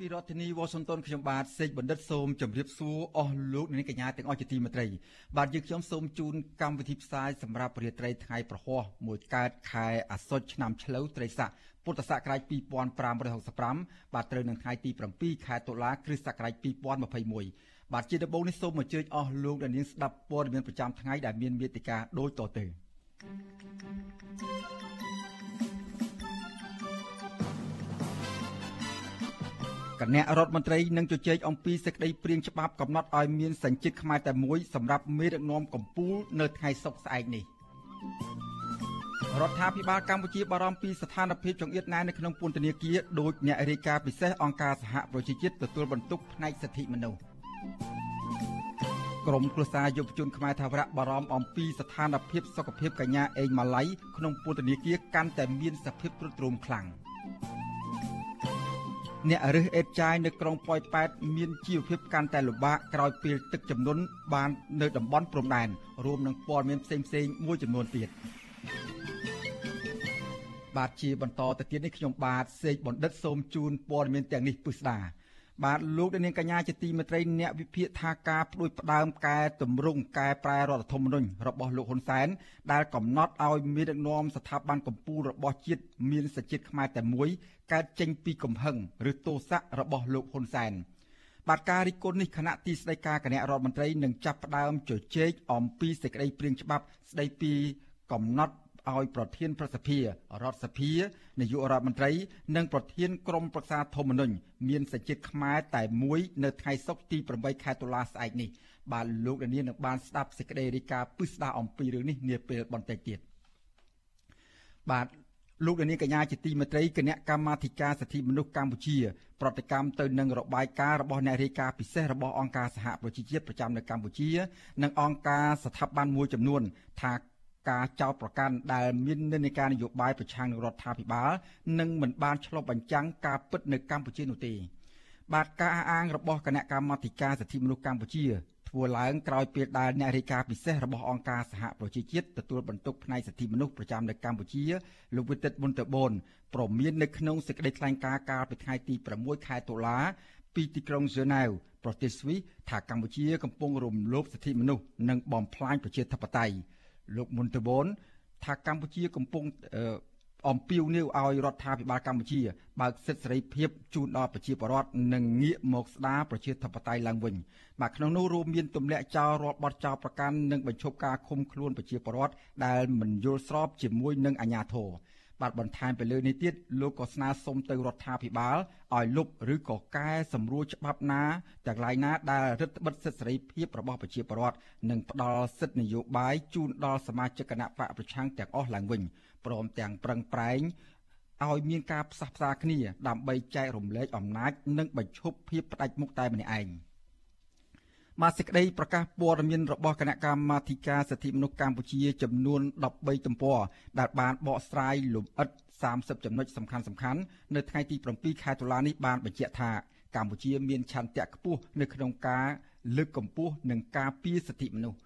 ពីរដ្ឋធានីវ៉ាស៊ីនតោនខ្ញុំបាទសេកបណ្ឌិតសូមជម្រាបសួរអស់លោកអ្នកកញ្ញាទាំងអស់ជាទីមេត្រីបាទយើងខ្ញុំសូមជូនកម្មវិធីផ្សាយសម្រាប់រាត្រីថ្ងៃប្រហោះមួយកើតខែអាសត់ឆ្នាំឆ្លូវត្រីស័កពុទ្ធសករាជ2565បាទត្រូវនឹងថ្ងៃទី7ខែតុលាគ្រិស្តសករាជ2021បាទជាដំបូងនេះសូមអញ្ជើញអស់លោកអ្នកនាងស្ដាប់ព័ត៌មានប្រចាំថ្ងៃដែលមានមេតិការដូចតទៅ គណៈរដ្ឋមន្ត្រីនឹងជជែកអំពីសេចក្តីព្រាងច្បាប់កំណត់ឲ្យមានសញ្ជាតិខ្មែរតែមួយសម្រាប់មេដឹកនាំកម្ពុជានៅថ្ងៃសុក្រស្អែកនេះរដ្ឋាភិបាលកម្ពុជាបារម្ភពីស្ថានភាពចង្អៀតណែននៅក្នុងពន្ធនាគារដោយអ្នករាយការណ៍ពិសេសអង្គការសហប្រជាជាតិទទួលបន្ទុកផ្នែកសិទ្ធិមនុស្សក្រមគ្រួសារយុវជនខ្មែរថាវរៈបារម្ភអំពីស្ថានភាពសុខភាពកញ្ញាអេងម៉ាឡៃក្នុងពន្ធនាគារកាន់តែមានសភាពទ្រុឌទ្រោមខ្លាំង។ អ្នករើសអេតចាយនៅក្រុងប៉ោយប៉ែតមានជីវភាពកាន់តែលំបាកក្រោយពេលទឹកជំនន់បាននៅតំបន់ព្រំដែនរួមនឹងព័ត៌មានផ្សេងផ្សេងមួយចំនួនទៀតបាទជាបន្តទៅទៀតនេះខ្ញុំបាទសេកបណ្ឌិតសូមជូនព័ត៌មានទាំងនេះពិស្ដាបាទលោកនាងកញ្ញាជាទីមេត្រីអ្នកវិភាគថាការផ្ដួចផ្ដើមកែតម្រង់កែប្រែរដ្ឋធម្មនុញ្ញរបស់លោកហ៊ុនសែនដែលកំណត់ឲ្យមានដឹកនាំស្ថាប័នកម្ពុជារបស់ជាតិមានសញ្ជាតិខ្មែរតែមួយ កើតចេញពីកំហឹងឬទោសៈរបស់លោកហ៊ុនសែនបាទការរិះគន់នេះគណៈទីស្តីការគណៈរដ្ឋមន្ត្រីនឹងចាប់ផ្ដើមជជែកអំពីសេចក្តីព្រាងច្បាប់ស្តីពីកំណត់ឲ្យប្រធានប្រសិទ្ធិរដ្ឋសភានាយករដ្ឋមន្ត្រីនិងប្រធានក្រុមប្រឹក្សាធម្មនុញ្ញមានសញ្ជាតិខ្មែរតែមួយនៅថ្ងៃសុក្រទី8ខែតុលាស្អែកនេះបាទលោកដានៀននឹងបានស្ដាប់សេចក្តីរាយការណ៍ពិស្ដារអំពីរឿងនេះនាពេលបន្តិចទៀតបាទ លោកដានៀនកញ្ញាជាទីមេត្រីគណៈកម្មាធិការសិទ្ធិមនុស្សកម្ពុជា ប្រតិកម្មទៅនឹងរបាយការណ៍របស់អ្នករាយការណ៍ពិសេសរបស់អង្គការសហប្រជាជាតិប្រចាំនៅកម្ពុជា និងអង្គការស្ថាប័នមួយចំនួន ថាការចោទប្រកាន់ដែលមាននិន្នាការនយោបាយប្រឆាំងនឹងរដ្ឋាភិបាលនិងមិនបានឆ្លុះបញ្ចាំងការពិតនៅកម្ពុជានោះទេបាទការអះអាងរបស់គណៈកម្មាធិការសិទ្ធិមនុស្សកម្ពុជា ធ្វើឡើងក្រោយពេលដែលអ្នករាយការណ៍ពិសេសរបស់អង្គការសហប្រជាជាតិទទួលបន្ទុកផ្នែកសិទ្ធិមនុស្សប្រចាំនៅកម្ពុជាលោកវិទិតមុនតបូនប្រមាននៅក្នុងសេចក្តីថ្លែងការណ៍កាលពីថ្ងៃទី6ខែតុលាពីទីក្រុងហ្សឺណែវប្រទេសស្វីសថាកម្ពុជាកំពុងរំលោភសិទ្ធិមនុស្សនិងបំផ្លាញប្រជាធិបតេយ្យលោកមុនតបូនថាកម្ពុជាកំពុង អំពាវនាវឲ្យរដ្ឋាភិបាលកម្ពុជាបើកសិទ្ធិសេរីភាពជូនដល់ប្រជាពលរដ្ឋនិងងាកមកស្ដារប្រជាធិបតេយ្យឡើងវិញបាទក្នុងនោះរួមមានទម្លាក់ចោលរាល់បទចោលប្រកាន់និងបញ្ឈប់ការឃុំខ្លួនប្រជាពលរដ្ឋដែលមិនយល់ស្របជាមួយនឹងអាជ្ញាធរ បាទបន្ថែមទៅលើនេះទៀតលោកក៏ស្នើសុំទៅរដ្ឋាភិបាលឲ្យលុបឬក៏កែសម្រួលច្បាប់ណាទាំងឡាយណាដែលរឹតបន្តឹងសិទ្ធិសេរីភាពរបស់ប្រជាពលរដ្ឋនិងផ្ដល់សិទ្ធិនយោបាយជូនដល់សមាជិកគណៈបកប្រឆាំងទាំងអស់ឡើងវិញព្រមទាំងប្រឹងប្រែងឲ្យមានការផ្សះផ្សាគ្នាដើម្បីចែករំលែកអំណាចនិងបញ្ឈប់ភាពផ្ដាច់មុខតែម្នាក់ឯង។ មកសេចក្តីប្រកាសព័ត៌មានរបស់គណៈកម្មាធិការសិទ្ធិមនុស្សកម្ពុជាចំនួន13ទំព័រដែលបានបកស្រាយលម្អិត30ចំណុចសំខាន់សំខាន់នៅថ្ងៃទី7ខែតុលានេះបានបញ្ជាក់ថាកម្ពុជាមានឆន្ទៈខ្ពស់នៅក្នុងការលើកកម្ពស់និងការពារសិទ្ធិមនុស្ស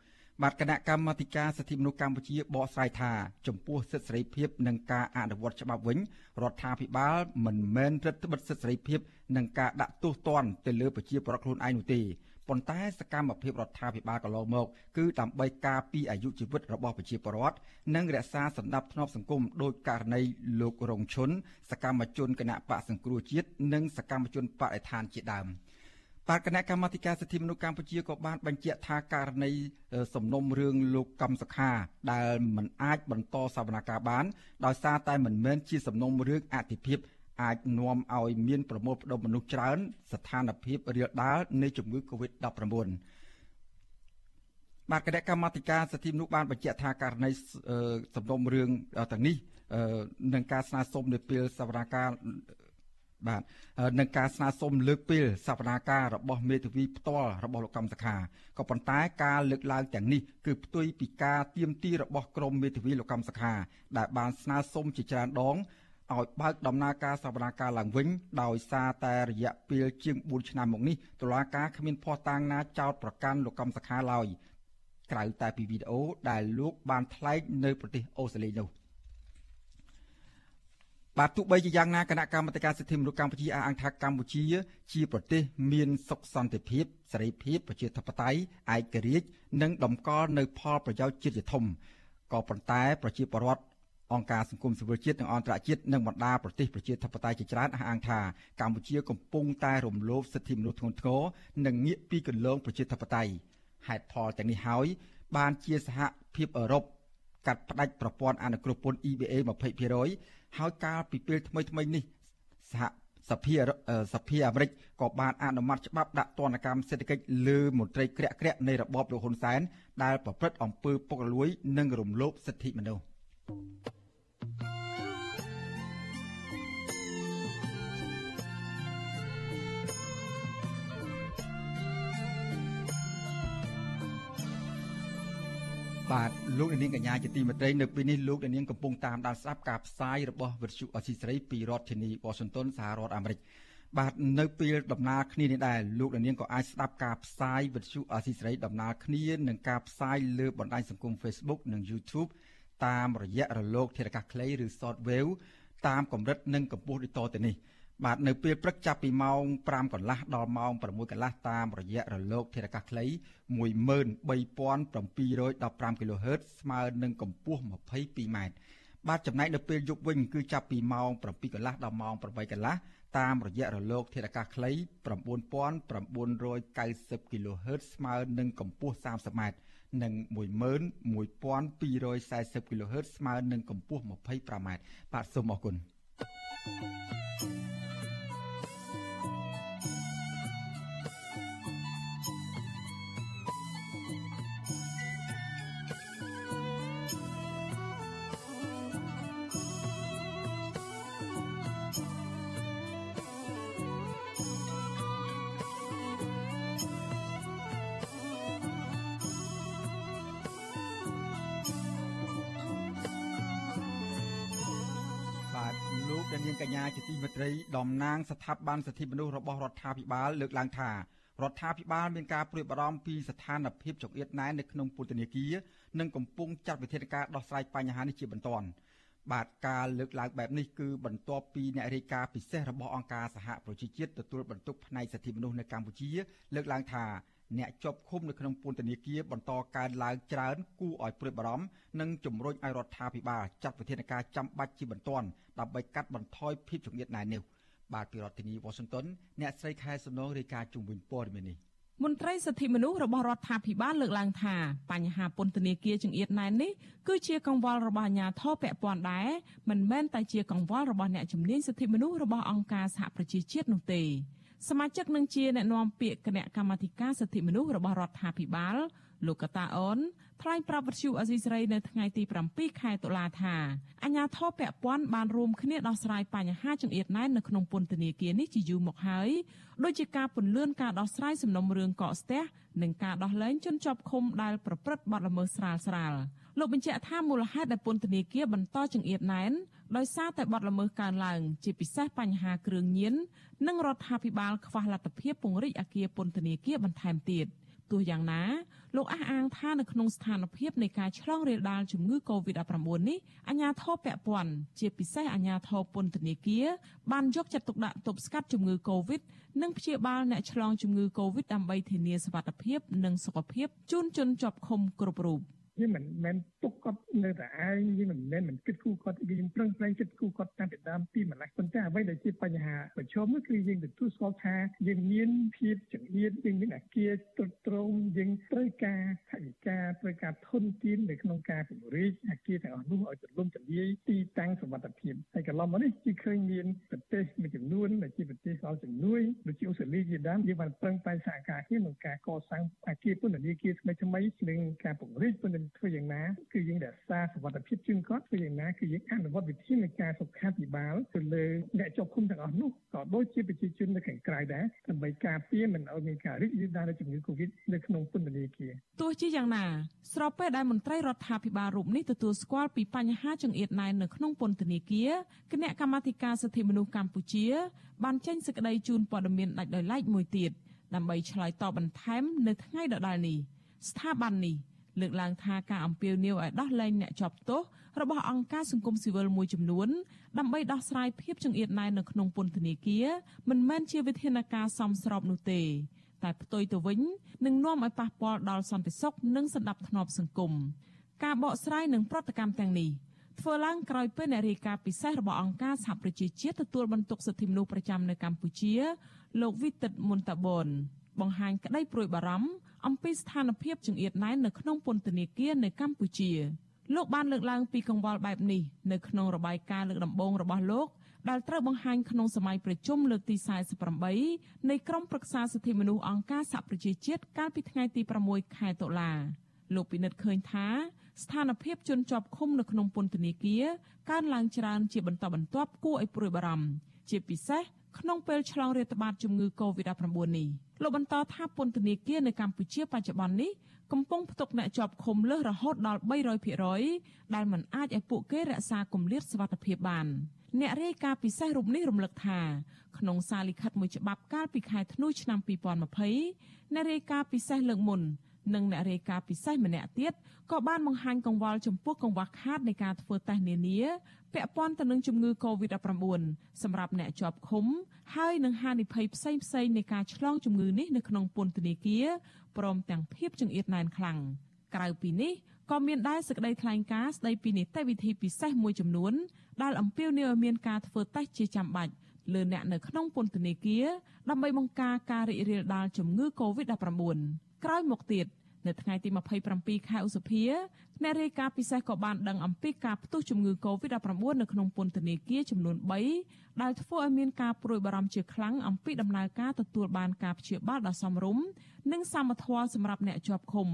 បាទគណៈកម្មាធិការសិទ្ធិមនុស្សកម្ពុជាបកស្រាយថាចំពោះសិទ្ធិសេរីភាពនិងការអនុវត្តច្បាប់វិញរដ្ឋាភិបាលមិនមែនរឹតបន្តឹងសិទ្ធិសេរីភាពនិងការដាក់ទោសទណ្ឌទៅលើប្រជាពលរដ្ឋខ្លួនឯងនោះទេ ប៉ុន្តែសកម្មភាពរដ្ឋាភិបាលកន្លងមកគឺដើម្បីការពារអាយុជីវិតរបស់ប្រជាពលរដ្ឋនិងរក្សាសន្តិភាពសង្គមដោយករណីលោករងឈុនសកម្មជនគណៈបកសង្គ្រោះជាតិនិងសកម្មជនបរិស្ថានជាដើមបាទគណៈកម្មាធិការសិទ្ធិមនុស្សកម្ពុជាក៏បានបញ្ជាក់ថាករណីសំណុំរឿងលោកកំសុខា ដែលមិនអាចបន្តសវនកម្មបានដោយសារតែមិនមែនជាសំណុំរឿងអតិភិប អាចនាំឲ្យមានប្រមូលផ្ដុំមនុស្សច្រើន ស្ថានភាពរាលដាលនៃជំងឺ Covid-19 បាទគណៈកម្មាធិការសិទ្ធិមនុស្សបានបញ្ជាក់ថាករណីសំណុំរឿងទាំងនេះនឹងការស្នើសុំនៅពេលសវនកម្មបាទនឹងការស្នើសុំលើកពេលសវនាការរបស់មេធាវីផ្ទាល់របស់លោកកម្មសខាក៏ប៉ុន្តែការលើកឡើងទាំងនេះគឺផ្ទុយពីការទៀមទីរបស់ក្រមមេធាវីលោកកម្មសខាដែលបានស្នើសុំជាច្រើនដង ឲ្យបើកដំណើរការសវនាការឡើងវិញដោយសារតែរយៈពេលជាង4ឆ្នាំមកនេះតុលាការគ្មានភស្តុតាងណាចោទប្រកាន់លោកកម្មសខាឡើយក្រៅតែពីវីដេអូដែលលោកបានថ្លែងនៅប្រទេសអូស្ត្រាលីនោះបាទទោះបីជាយ៉ាងណាគណៈកម្មាធិការសិទ្ធិមនុស្សកម្ពុជាអះអាងថាកម្ពុជា ជាប្រទេសមានសុខសន្តិភាពសេរីភាពប្រជាធិបតេយ្យឯករាជ្យនិងតម្កល់នៅផលប្រយោជន៍ជាតិជាធំក៏ប៉ុន្តែប្រជាពលរដ្ឋ អង្គការសង្គមស៊ីវិលជាតិនិងអន្តរជាតិនិងបណ្ដាប្រទេសប្រជាធិបតេយ្យជាច្រើនអះអាងថាកម្ពុជាកំពុងតែរំលោភសិទ្ធិមនុស្សធ្ងន់ធ្ងរនិងងាកពីគន្លងប្រជាធិបតេយ្យហេតុផលទាំងនេះហើយបានជាសហភាពអឺរ៉ុបកាត់ផ្តាច់ប្រព័ន្ធអនុគ្រោះពន្ធ EBA 20%ហើយកាលពីពេលថ្មីថ្មីនេះសហសភាសភាអាមេរិកក៏បានអនុម័តច្បាប់ដាក់ទណ្ឌកម្មសេដ្ឋកិច្ចលើមន្ត្រីក្រាក់ក្រាក់នៃរបបលោកហ៊ុនសែនដែលប្រព្រឹត្តអំពើពុករលួយ និងរំលោភសិទ្ធិមនុស្ស បាទលោកនាងកញ្ញាជាទីមេត្រីនៅពេលនេះលោកនាងកំពុងតាមដានស្ដាប់ការផ្សាយរបស់វិទ្យុអស៊ីសេរីពីរដ្ឋធានី Washington សហរដ្ឋអាមេរិកបាទនៅពេលដំណើរគ្នានេះដែរលោកនាងក៏អាចស្ដាប់ការផ្សាយវិទ្យុអស៊ីសេរីដំណើរគ្នានឹងការផ្សាយលើបណ្ដាញសង្គម Facebook និង YouTube តាមរយៈរលកធារកាសខ្លីឬ Shortwave តាមកម្រិតនិងកម្ពស់ដូចតទៅនេះ បាទនៅពេលព្រឹកចាប់ពីម៉ោង5កន្លះដល់ម៉ោង6កន្លះតាមរយៈរលកធារកាសខ្លី13715 kHz ស្មើនឹងកម្ពស់ 22m បាទចំណែកនៅពេលយប់វិញគឺចាប់ពីម៉ោង7កន្លះដល់ម៉ោង8កន្លះតាមរយៈរលកធារកាសខ្លី9990 kHz ស្មើនឹងកម្ពស់ 30m និង11240 kHz ស្មើនឹងកម្ពស់ 25m បាទសូមអរគុណ thank you នាងកញ្ញាជាទីមេត្រីតំណាងស្ថាប័នសិទ្ធិមនុស្សរបស់រដ្ឋាភិបាលលើកឡើងថារដ្ឋាភិបាលមានការព្រួយបារម្ភពីស្ថានភាពចង្អៀតណែននៅក្នុងពន្ធនាគារនិងកំពុងចាត់វិធានការដោះស្រាយបញ្ហានេះជាបន្ទាន់បាទការលើកឡើងបែបនេះគឺបន្ទាប់ពីអ្នករាយការណ៍ពិសេសរបស់អង្គការសហប្រជាជាតិទទួលបន្ទុកផ្នែកសិទ្ធិមនុស្សនៅកម្ពុជាលើកឡើងថា អ្នកជាប់ឃុំនៅក្នុងពន្ធនាគារបន្តកើនឡើងច្រើនគួរឲ្យព្រួយបារម្ភនិងជំរុញឲ្យរដ្ឋាភិបាលចាត់វិធានការចាំបាច់ជាបន្ទាន់ដើម្បីកាត់បន្ថយភាពចង្អៀតណែននេះបាទពីរដ្ឋធានី Washington អ្នកស្រីខែសំណងរាយការណ៍ជុំវិញព័ត៌មាននេះមន្ត្រីសិទ្ធិមនុស្សរបស់រដ្ឋាភិបាលលើកឡើងថាបញ្ហាពន្ធនាគារចង្អៀតណែននេះគឺជាកង្វល់របស់អាជ្ញាធរពាក់ព័ន្ធដែរមិនមែនតែជាកង្វល់របស់អ្នកជំនាញសិទ្ធិមនុស្សរបស់អង្គការសហប្រជាជាតិនោះទេ សមាជិកនឹងជាអ្នកណែនាំពាក្យគណៈកម្មាធិការសិទ្ធិមនុស្សរបស់រដ្ឋាភិបាល លោកកតាអូនថ្លែងប្រាប់វិទ្យុអេស៊ីសរ៉ៃនៅថ្ងៃទី7ខែតុលាថាអាញាធរពពាន់បានរួមគ្នាដោះស្រាយបញ្ហាចង្អៀតណែននៅក្នុងពន្ធនាគារនេះជាយូរមកហើយដូចជាការពន្លឿនការដោះស្រាយសំណុំរឿងកកស្ទះនិងការដោះលែងជនជាប់ឃុំដែលប្រព្រឹត្តបទល្មើសស្រាលស្រាល លោកបញ្ជាក់ថាមូលហេតុដែលពន្ធនាគារបន្តចង្អៀតណែនដោយសារតែបទល្មើសកើនឡើង ជាពិសេសបញ្ហាគ្រឿងញៀននិងរដ្ឋាភិបាលខ្វះលទ្ធភាពពង្រីកអគារពន្ធនាគារបន្ថែមទៀតទោះយ៉ាងណាលោកអះអាងថានៅក្នុងស្ថានភាពនៃការឆ្លងរាលដាលជំងឺ Covid-19 នេះអាជ្ញាធរពាក់ព័ន្ធជាពិសេសអាជ្ញាធរពន្ធនាគារបានយកចិត្តទុកដាក់ទប់ស្កាត់ជំងឺ Covid និងព្យាបាលអ្នកឆ្លងជំងឺ Covid ដើម្បីធានាសុវត្ថិភាពនិងសុខភាពជូនជនជាប់ឃុំគ្រប់រូប។ យើងមិនមែនទុកគាត់នៅតែឯងយើងមិនមែនមិនគិតគូរគាត់យើងប្រឹងប្រែងគិតគូរគាត់តាំងពីដើមពីម្លេះប៉ុន្តែអ្វីដែលជាបញ្ហាប្រឈមនោះគឺយើងទទួលស្គាល់ថាយើងមានភាពចង្អៀតយើងមានអាគារទ្រុឌទ្រោមយើងត្រូវការថវិការត្រូវការធនធាននៅក្នុងការពង្រីកអាគារទាំងអស់នោះឲ្យទលំទលាយទីតាំងសុវត្ថិភាពហើយកន្លងមកនេះគឺឃើញមានប្រទេសមួយចំនួនដែលជាប្រទេសដល់ជំនួយដូចជាអូស្ត្រាលីជាដើមយើងបានប្រឹងប្រែងសហការគ្នាក្នុងការកសាងអាគារពន្ធនាគារថ្មីថ្មីនិងការពង្រីកពន្ធនាគារធ្វើយ៉ាងណាគឺយើងរក្សាសុវត្ថិភាពជូនគាត់ធ្វើយ៉ាងណាគឺយើងអនុវត្តវិធាននៃការសុខាភិបាលទៅលើអ្នកជាប់ឃុំទាំងអស់នោះក៏ដូចជាប្រជាជននៅខាងក្រៅដែរដើម្បីការពារមិនឲ្យមានការរីករាលដាលនៃជំងឺ Covid នៅក្នុងពន្ធនាគារទោះជាយ៉ាងណាស្របពេលដែលមន្ត្រីរដ្ឋាភិបាលរូបនេះទទួលស្គាល់ពីបញ្ហាចង្អៀតណែននៅក្នុងពន្ធនាគារគណៈកម្មាធិការសិទ្ធិមនុស្សកម្ពុជាបានចេញសេចក្តីជូនព័ត៌មានដាច់ដោយឡែកមួយទៀតដើម្បីឆ្លើយតបបន្ថែមនៅថ្ងៃដដែលនេះស្ថាប័ននេះ លើកឡើងថាការអំពាវនាវឲ្យដោះលែងអ្នកជាប់ទោសរបស់អង្គការសង្គមស៊ីវិលមួយចំនួនដើម្បីដោះស្រាយភាពចង្អៀតណែននៅក្នុងពន្ធនាគារមិនមែនជាវិធានការសមស្របនោះទេតែផ្ទុយទៅវិញនឹងនាំឲ្យប៉ះពាល់ដល់សន្តិសុខនិងសន្តិភាពសង្គមការបកស្រាយនឹងប្រតិកម្មទាំងនេះធ្វើឡើងក្រោយពេលអ្នករាយការណ៍ពិសេសរបស់អង្គការសហប្រជាជាតិទទួលបន្ទុកសិទ្ធិមនុស្សប្រចាំនៅកម្ពុជា លោកវិទិតមុនតាបន បង្ហាញក្តីព្រួយបារម្ភអំពីស្ថានភាពចង្អៀតណែននៅក្នុងពន្ធនាគារនៅកម្ពុជាលោកបានលើកឡើងពីកង្វល់បែបនេះនៅក្នុងរបាយការណ៍លើកដំបូងរបស់លោកដែលត្រូវបង្ហាញក្នុងសម័យប្រជុំលើកទី48នៃក្រុមប្រឹក្សាសិទ្ធិមនុស្សអង្គការសហប្រជាជាតិកាលពីថ្ងៃទី6ខែតុលាលោកពិនិត្យឃើញថាស្ថានភាពជនជាប់ឃុំនៅក្នុងពន្ធនាគារកើនឡើងច្រើនជាបន្តបន្ទាប់គួរឲ្យព្រួយបារម្ភជាពិសេស ក្នុងពេលឆ្លងរាតត្បាតជំងឺ Covid-19 នេះលោកបន្តថាពន្ធនាគារនៅកម្ពុជាបច្ចុប្បន្ននេះកំពុងផ្ទុកអ្នកជាប់ឃុំលើសរហូតដល់300%ដែលមិនអាចឲ្យពួកគេរក្សាគម្លាតសុវត្ថិភាពបានអ្នករាយការណ៍ពិសេសរូបនេះរំលឹកថាក្នុងសារលិខិតមួយច្បាប់កាលពីខែធ្នូឆ្នាំ2020អ្នករាយការណ៍ពិសេសលើកមុន និងអ្នករាយការណ៍ពិសេសម្នាក់ទៀតក៏បានបង្ហាញកង្វល់ចំពោះកង្វះខាតនៃការធ្វើតេស្តនានាពាក់ព័ន្ធទៅនឹងជំងឺ Covid-19 សម្រាប់អ្នកជាប់ឃុំ ហើយនឹងហានិភ័យផ្សេងផ្សេងនៃការឆ្លងជំងឺនេះនៅក្នុងពន្ធនាគារព្រមទាំងភាពចង្អៀតណែនខ្លាំងក្រៅពីនេះក៏មានដែរសេចក្តីថ្លែងការណ៍ស្តីពីនីតិវិធីពិសេសមួយចំនួនដែលអំពាវនាវឲ្យមានការធ្វើតេស្តជាចាំបាច់លើអ្នកនៅក្នុងពន្ធនាគារដើម្បីបង្ការការរីករាលដាលជំងឺ Covid-19 ក្រោយមកទៀតនៅថ្ងៃទី27ខែឧសភាអ្នករាយការណ៍ពិសេសក៏បានដឹងអំពីការផ្ទុះជំងឺ Covid-19 នៅក្នុងពន្ធនាគារចំនួន3ដែលធ្វើឲ្យមានការព្រួយបារម្ភជាខ្លាំងអំពីដំណើរការទទួលបានការព្យាបាលដ៏សមរម្យនិងសមត្ថភាពសម្រាប់អ្នកជាប់ឃុំ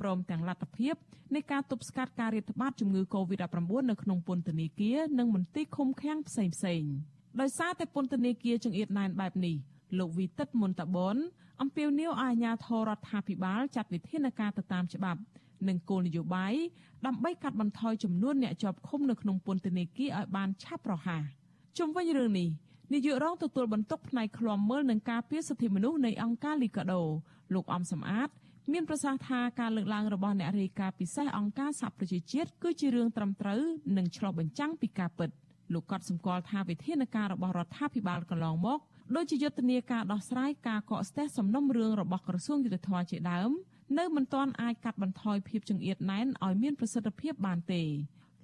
ព្រមទាំងលទ្ធភាពនៃការទប់ស្កាត់ការរាតត្បាតជំងឺ Covid-19 នៅក្នុងពន្ធនាគារនិងមន្ទីរឃុំឃាំងផ្សេងៗដោយសារតែពន្ធនាគារចង្អៀតណែនបែបនេះលោកវីតិតមុនតាបន អំពាវនាវឲ្យអាជ្ញាធររដ្ឋាភិបាលចាត់វិធានការទៅតាមច្បាប់និងគោលនយោបាយដើម្បីកាត់បន្ថយចំនួនអ្នកជាប់ឃុំនៅក្នុងពន្ធនាគារឲ្យបានឆាប់រហ័សជុំវិញរឿងនេះនាយករងទទួលបន្ទុកផ្នែកឃ្លាំមើលនិងការពារសិទ្ធិមនុស្សនៃអង្គការលីកាដូលោកអំសំអាត មានប្រសាសន៍ថាការលើកឡើងរបស់អ្នករាយការណ៍ពិសេសអង្គការសហប្រជាជាតិគឺជារឿងត្រឹមត្រូវនិងឆ្លុះបញ្ចាំងពីការពិតលោកកត់សម្គាល់ថាវិធានការរបស់រដ្ឋាភិបាលកន្លងមក ដូចជាយុទ្ធនាការដោះស្រាយការកកស្ទះសំណុំរឿងរបស់ក្រសួងយុទ្ធភ័ពជាដើមនៅមិនទាន់អាចកាត់បន្ថយភាពចង្អៀតណែនឲ្យមានប្រសិទ្ធភាពបានទេ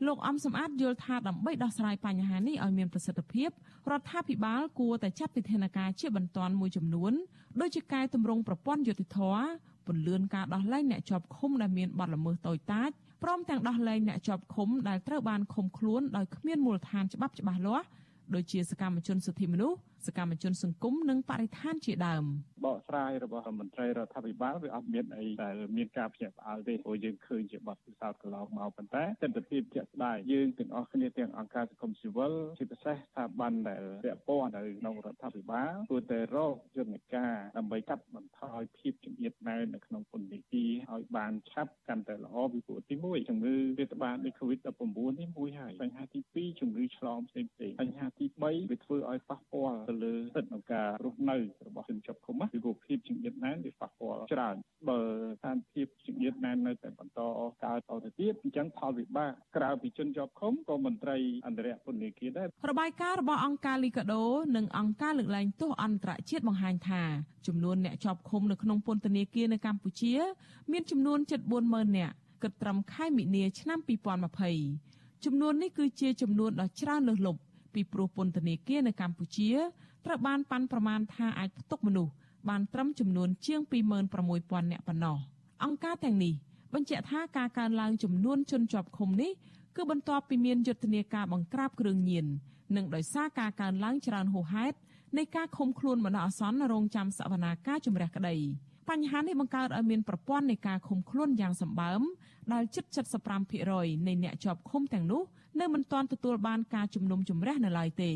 លោកអំសំអាតយល់ថាដើម្បីដោះស្រាយបញ្ហានេះឲ្យមានប្រសិទ្ធភាពរដ្ឋាភិបាលគួរតែចាត់វិធានការជាបន្ទាន់មួយចំនួនដូចជាកែតម្រង់ប្រព័ន្ធយុតិធធពន្លឿនការដោះលែងអ្នកជាប់ឃុំដែលមានបទល្មើសតូចតាចព្រមទាំងដោះលែងអ្នកជាប់ឃុំដែលត្រូវបានឃុំខ្លួនដោយគ្មានមូលដ្ឋានច្បាប់ច្បាស់លាស់ដូចជាសកម្មជនសិទ្ធិមនុស្សសកម្មជនសង្គមនិងបរិស្ថានជាដើមបកស្រាយរបស់មន្ត្រីរដ្ឋាភិបាលវាអត់មានអីដែលមានការភ្ញាក់ផ្អើលទេព្រោះយើងឃើញជាបទពិសោធន៍កន្លងមកប៉ុន្តែទស្សនវិជ្ជាជាក់ស្ដែងយើងទាំងអស់គ្នាទាំងអង្គការសង្គមស៊ីវិលជាពិសេសស្ថាប័នដែលពាក់ព័ន្ធនៅក្នុងរដ្ឋាភិបាលគួរតែរកយន្តការដើម្បីកាត់បន្ថយភាពជំនឿណែននៅក្នុងពន្ធនាគារឲ្យបានឆាប់កាន់តែល្អពីព្រោះទី1ជំងឺរាតត្បាតនៃ COVID-19 នេះមួយហើយបញ្ហាទី2ជំងឺឆ្លងផ្សេងៗបញ្ហាទី3វាធ្វើឲ្យប៉ះពាល់ទៅលើសិទ្ធិក្នុងការរស់នៅរបស់ជនជាប់ឃុំពីរូបភាពជំងឺណែនវាប៉ះពាល់ច្រើនបើស្ថានភាពជំងឺណែននៅតែបន្តកើតតទៅទៀតអញ្ចឹងផលវិបាកក្រៅពីជនជាប់ឃុំក៏មន្ត្រីអន្តរពន្ធនាគារដែររបាយការណ៍របស់អង្គការលីកាដូនិងអង្គការលើកលែងទោសអន្តរជាតិបង្ហាញថាចំនួនអ្នកជាប់ឃុំនៅក្នុងពន្ធនាគារនៅកម្ពុជា មានចំនួនជិត40000នាក់គិតត្រឹមខែមិនិនាឆ្នាំ2020ចំនួននេះគឺជាចំនួនដ៏ច្រើនលើសលប់ ពីព្រោះពន្ធនាគារនៅកម្ពុជាត្រូវបានប៉ាន់ប្រមាណថាអាចផ្ទុកមនុស្សបានត្រឹមចំនួនជាង26000នាក់ប៉ុណ្ណោះអង្គការទាំងនេះបញ្ជាក់ថាការកើនឡើងចំនួនជនជាប់ឃុំនេះគឺបន្ទាប់ពីមានយុទ្ធនាការបង្ក្រាបគ្រឿងញៀននិងដោយសារការកើនឡើងច្រើនហួសហេតុនៃការឃុំខ្លួនបណ្ដោះអាសន្នរងចាំសវនាការជំរះក្តីបញ្ហានេះបង្កើតឲ្យមានប្រព័ន្ធនៃការឃុំខ្លួនយ៉ាងសម្បើម ដែលជិត75%នៃអ្នកជាប់ឃុំទាំងនោះនៅមិនទាន់ទទួលបានការជំនុំជម្រះនៅឡើយទេ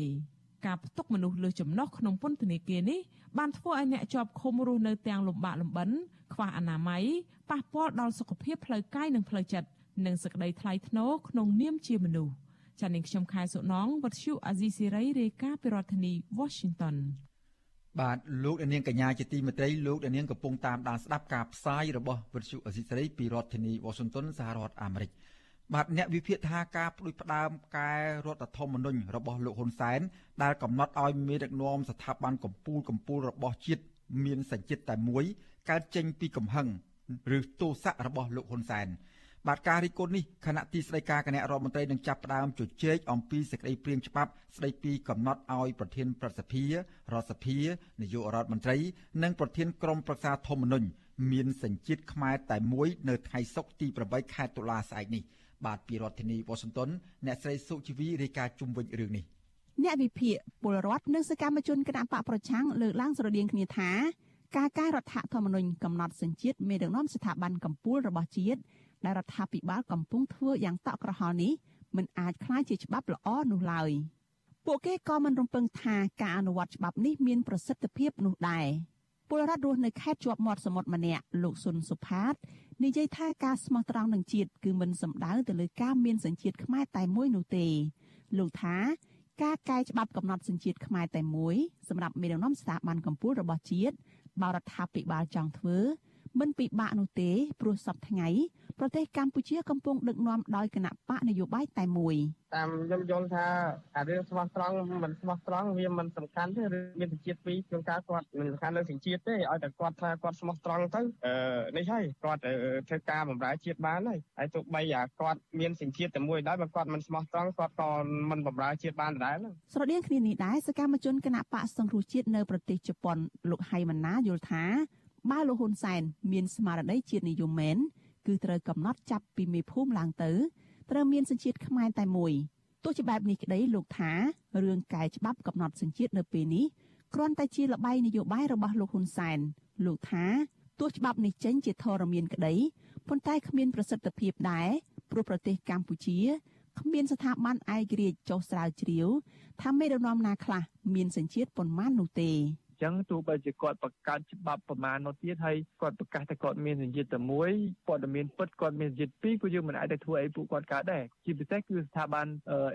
ការផ្ទុកមនុស្សលើចំណុះក្នុងពន្ធនាគារនេះបានធ្វើឲ្យអ្នកជាប់ឃុំរស់នៅទាំងលំបាកលំបិនខ្វះអនាម័យប៉ះពាល់ដល់សុខភាពផ្លូវកាយនិងផ្លូវចិត្តនិងសក្តីថ្លៃថ្នូរក្នុងនាមជាមនុស្សចានាងខ្ញុំខែសុណងវັດឈូអាស៊ីសេរីរាយការណ៍ពីរដ្ឋធានី Washington បាទលោកនាងកញ្ញាជាទីមេត្រីលោកនាងកំពុងតាមដានស្ដាប់ការផ្សាយរបស់វិទ្យុអេស៊ីសរ៉ៃពីរដ្ឋធានី Washington សហរដ្ឋអាមេរិកបាទអ្នកវិភាគថាការផ្ដួចផ្ដើមកែរដ្ឋធម្មនុញ្ញរបស់លោកហ៊ុនសែនដែលកំណត់ឲ្យមេដឹកនាំស្ថាប័នកម្ពុជាកម្ពុជារបស់ជាតិមានសញ្ជាតិតែមួយកើតចេញពីកំហឹងឬទោសៈរបស់លោកហ៊ុនសែន បាទការរិះគន់នេះគណៈទីស្តីការគណៈរដ្ឋមន្ត្រីនឹងចាប់ផ្ដើមជជែកអំពីសេចក្តីព្រាងច្បាប់ស្តីពីកំណត់ឲ្យប្រធានប្រសិទ្ធិរដ្ឋសភានាយករដ្ឋមន្ត្រី និងប្រធានក្រុមប្រឹក្សាធម្មនុញ្ញមានសញ្ជាតិខ្មែរតែមួយនៅថ្ងៃសុក្រទី8ខែតុលាស្អែកនេះបាទពីរដ្ឋធានីវ៉ាស៊ីនតោនអ្នកស្រីសុជីវីរាយការណ៍ជុំវិញរឿងនេះអ្នកវិភាគពលរដ្ឋនិងសកម្មជនគណបកប្រឆាំងលើកឡើងស្រដៀងគ្នាថាការកែរដ្ឋធម្មនុញ្ញកំណត់សញ្ជាតិមេដឹកនាំស្ថាប័នកម្ពុជារបស់ជាតិ ដែលរដ្ឋាភិបាលកំពុងធ្វើយ៉ាងតក់ក្រហល់នេះមិនអាចคล้ายជាច្បាប់ល្អនោះឡើយពួកគេក៏មិនរំពឹងថាការអនុវត្តច្បាប់នេះមានប្រសិទ្ធភាពនោះដែរពលរដ្ឋរស់នៅខេត្តជាប់មាត់សមុទ្រម្នាក់លោកសុនសុផាតនិយាយថាការស្មោះត្រង់នឹងជាតិគឺមិនសំដៅទៅលើការមានសញ្ជាតិខ្មែរតែមួយនោះទេលោកថាការកែច្បាប់កំណត់សញ្ជាតិខ្មែរតែមួយសម្រាប់មេដឹកនាំស្ថាប័នកម្ពុជារបស់ជាតិបរដ្ឋាភិបាលចង់ធ្វើ មិនពិបាកនោះទេព្រោះសពថ្ងៃប្រទេសកម្ពុជាកំពុងដឹកនាំដោយគណៈបកនយោបាយតែមួយតាមខ្ញុំយល់ថាអារឿងស្មោះត្រង់មិនស្មោះត្រង់វាមិនសំខាន់ទេឬមានសញ្ជាតិពីរក្នុងការគាត់មិនសំខាន់លើសញ្ជាតិទេឲ្យតែគាត់ថាគាត់ស្មោះត្រង់ទៅអឺនេះហើយគាត់ធ្វើការបម្រើជាតិបានហើយហើយទោះបីអាគាត់មានសញ្ជាតិតែមួយដែរបើគាត់មិនស្មោះត្រង់គាត់ក៏មិនបម្រើជាតិបានដែរស្រដៀងគ្នានេះដែរសកម្មជនគណៈបកសង្គ្រោះជាតិនៅប្រទេសជប៉ុនលោកហៃម៉ាណាយល់ថា បើលោកហ៊ុនសែនមានស្មារតីជាតិនិយមមែនគឺត្រូវកំណត់ចាប់ពីមេភូមិឡើងទៅត្រូវមានសញ្ជាតិខ្មែរតែមួយទោះជាបែបនេះក្តីលោកថារឿងកែច្បាប់កំណត់សញ្ជាតិនៅពេលនេះគ្រាន់តែជាល្បែងនយោបាយរបស់លោកហ៊ុនសែនលោកថាទោះច្បាប់នេះចេញជាធរមានក្តីប៉ុន្តែគ្មានប្រសិទ្ធភាពដែរព្រោះប្រទេសកម្ពុជាគ្មានស្ថាប័នឯករាជ្យចុះស្រាវជ្រាវថាមេដឹកនាំណាខ្លះមានសញ្ជាតិប៉ុន្មាននោះទេ ចឹងទោះបីជាគាត់បង្កើតច្បាប់ប្រមាណនោះទៀតហើយគាត់ប្រកាសថាគាត់មានសញ្ជាតិតែមួយព័ត៌មានពិតគាត់មានសញ្ជាតិពីរក៏យើងមិនអាចទៅធ្វើអីពួកគាត់កើតដែរជាពិសេសគឺស្ថាប័ន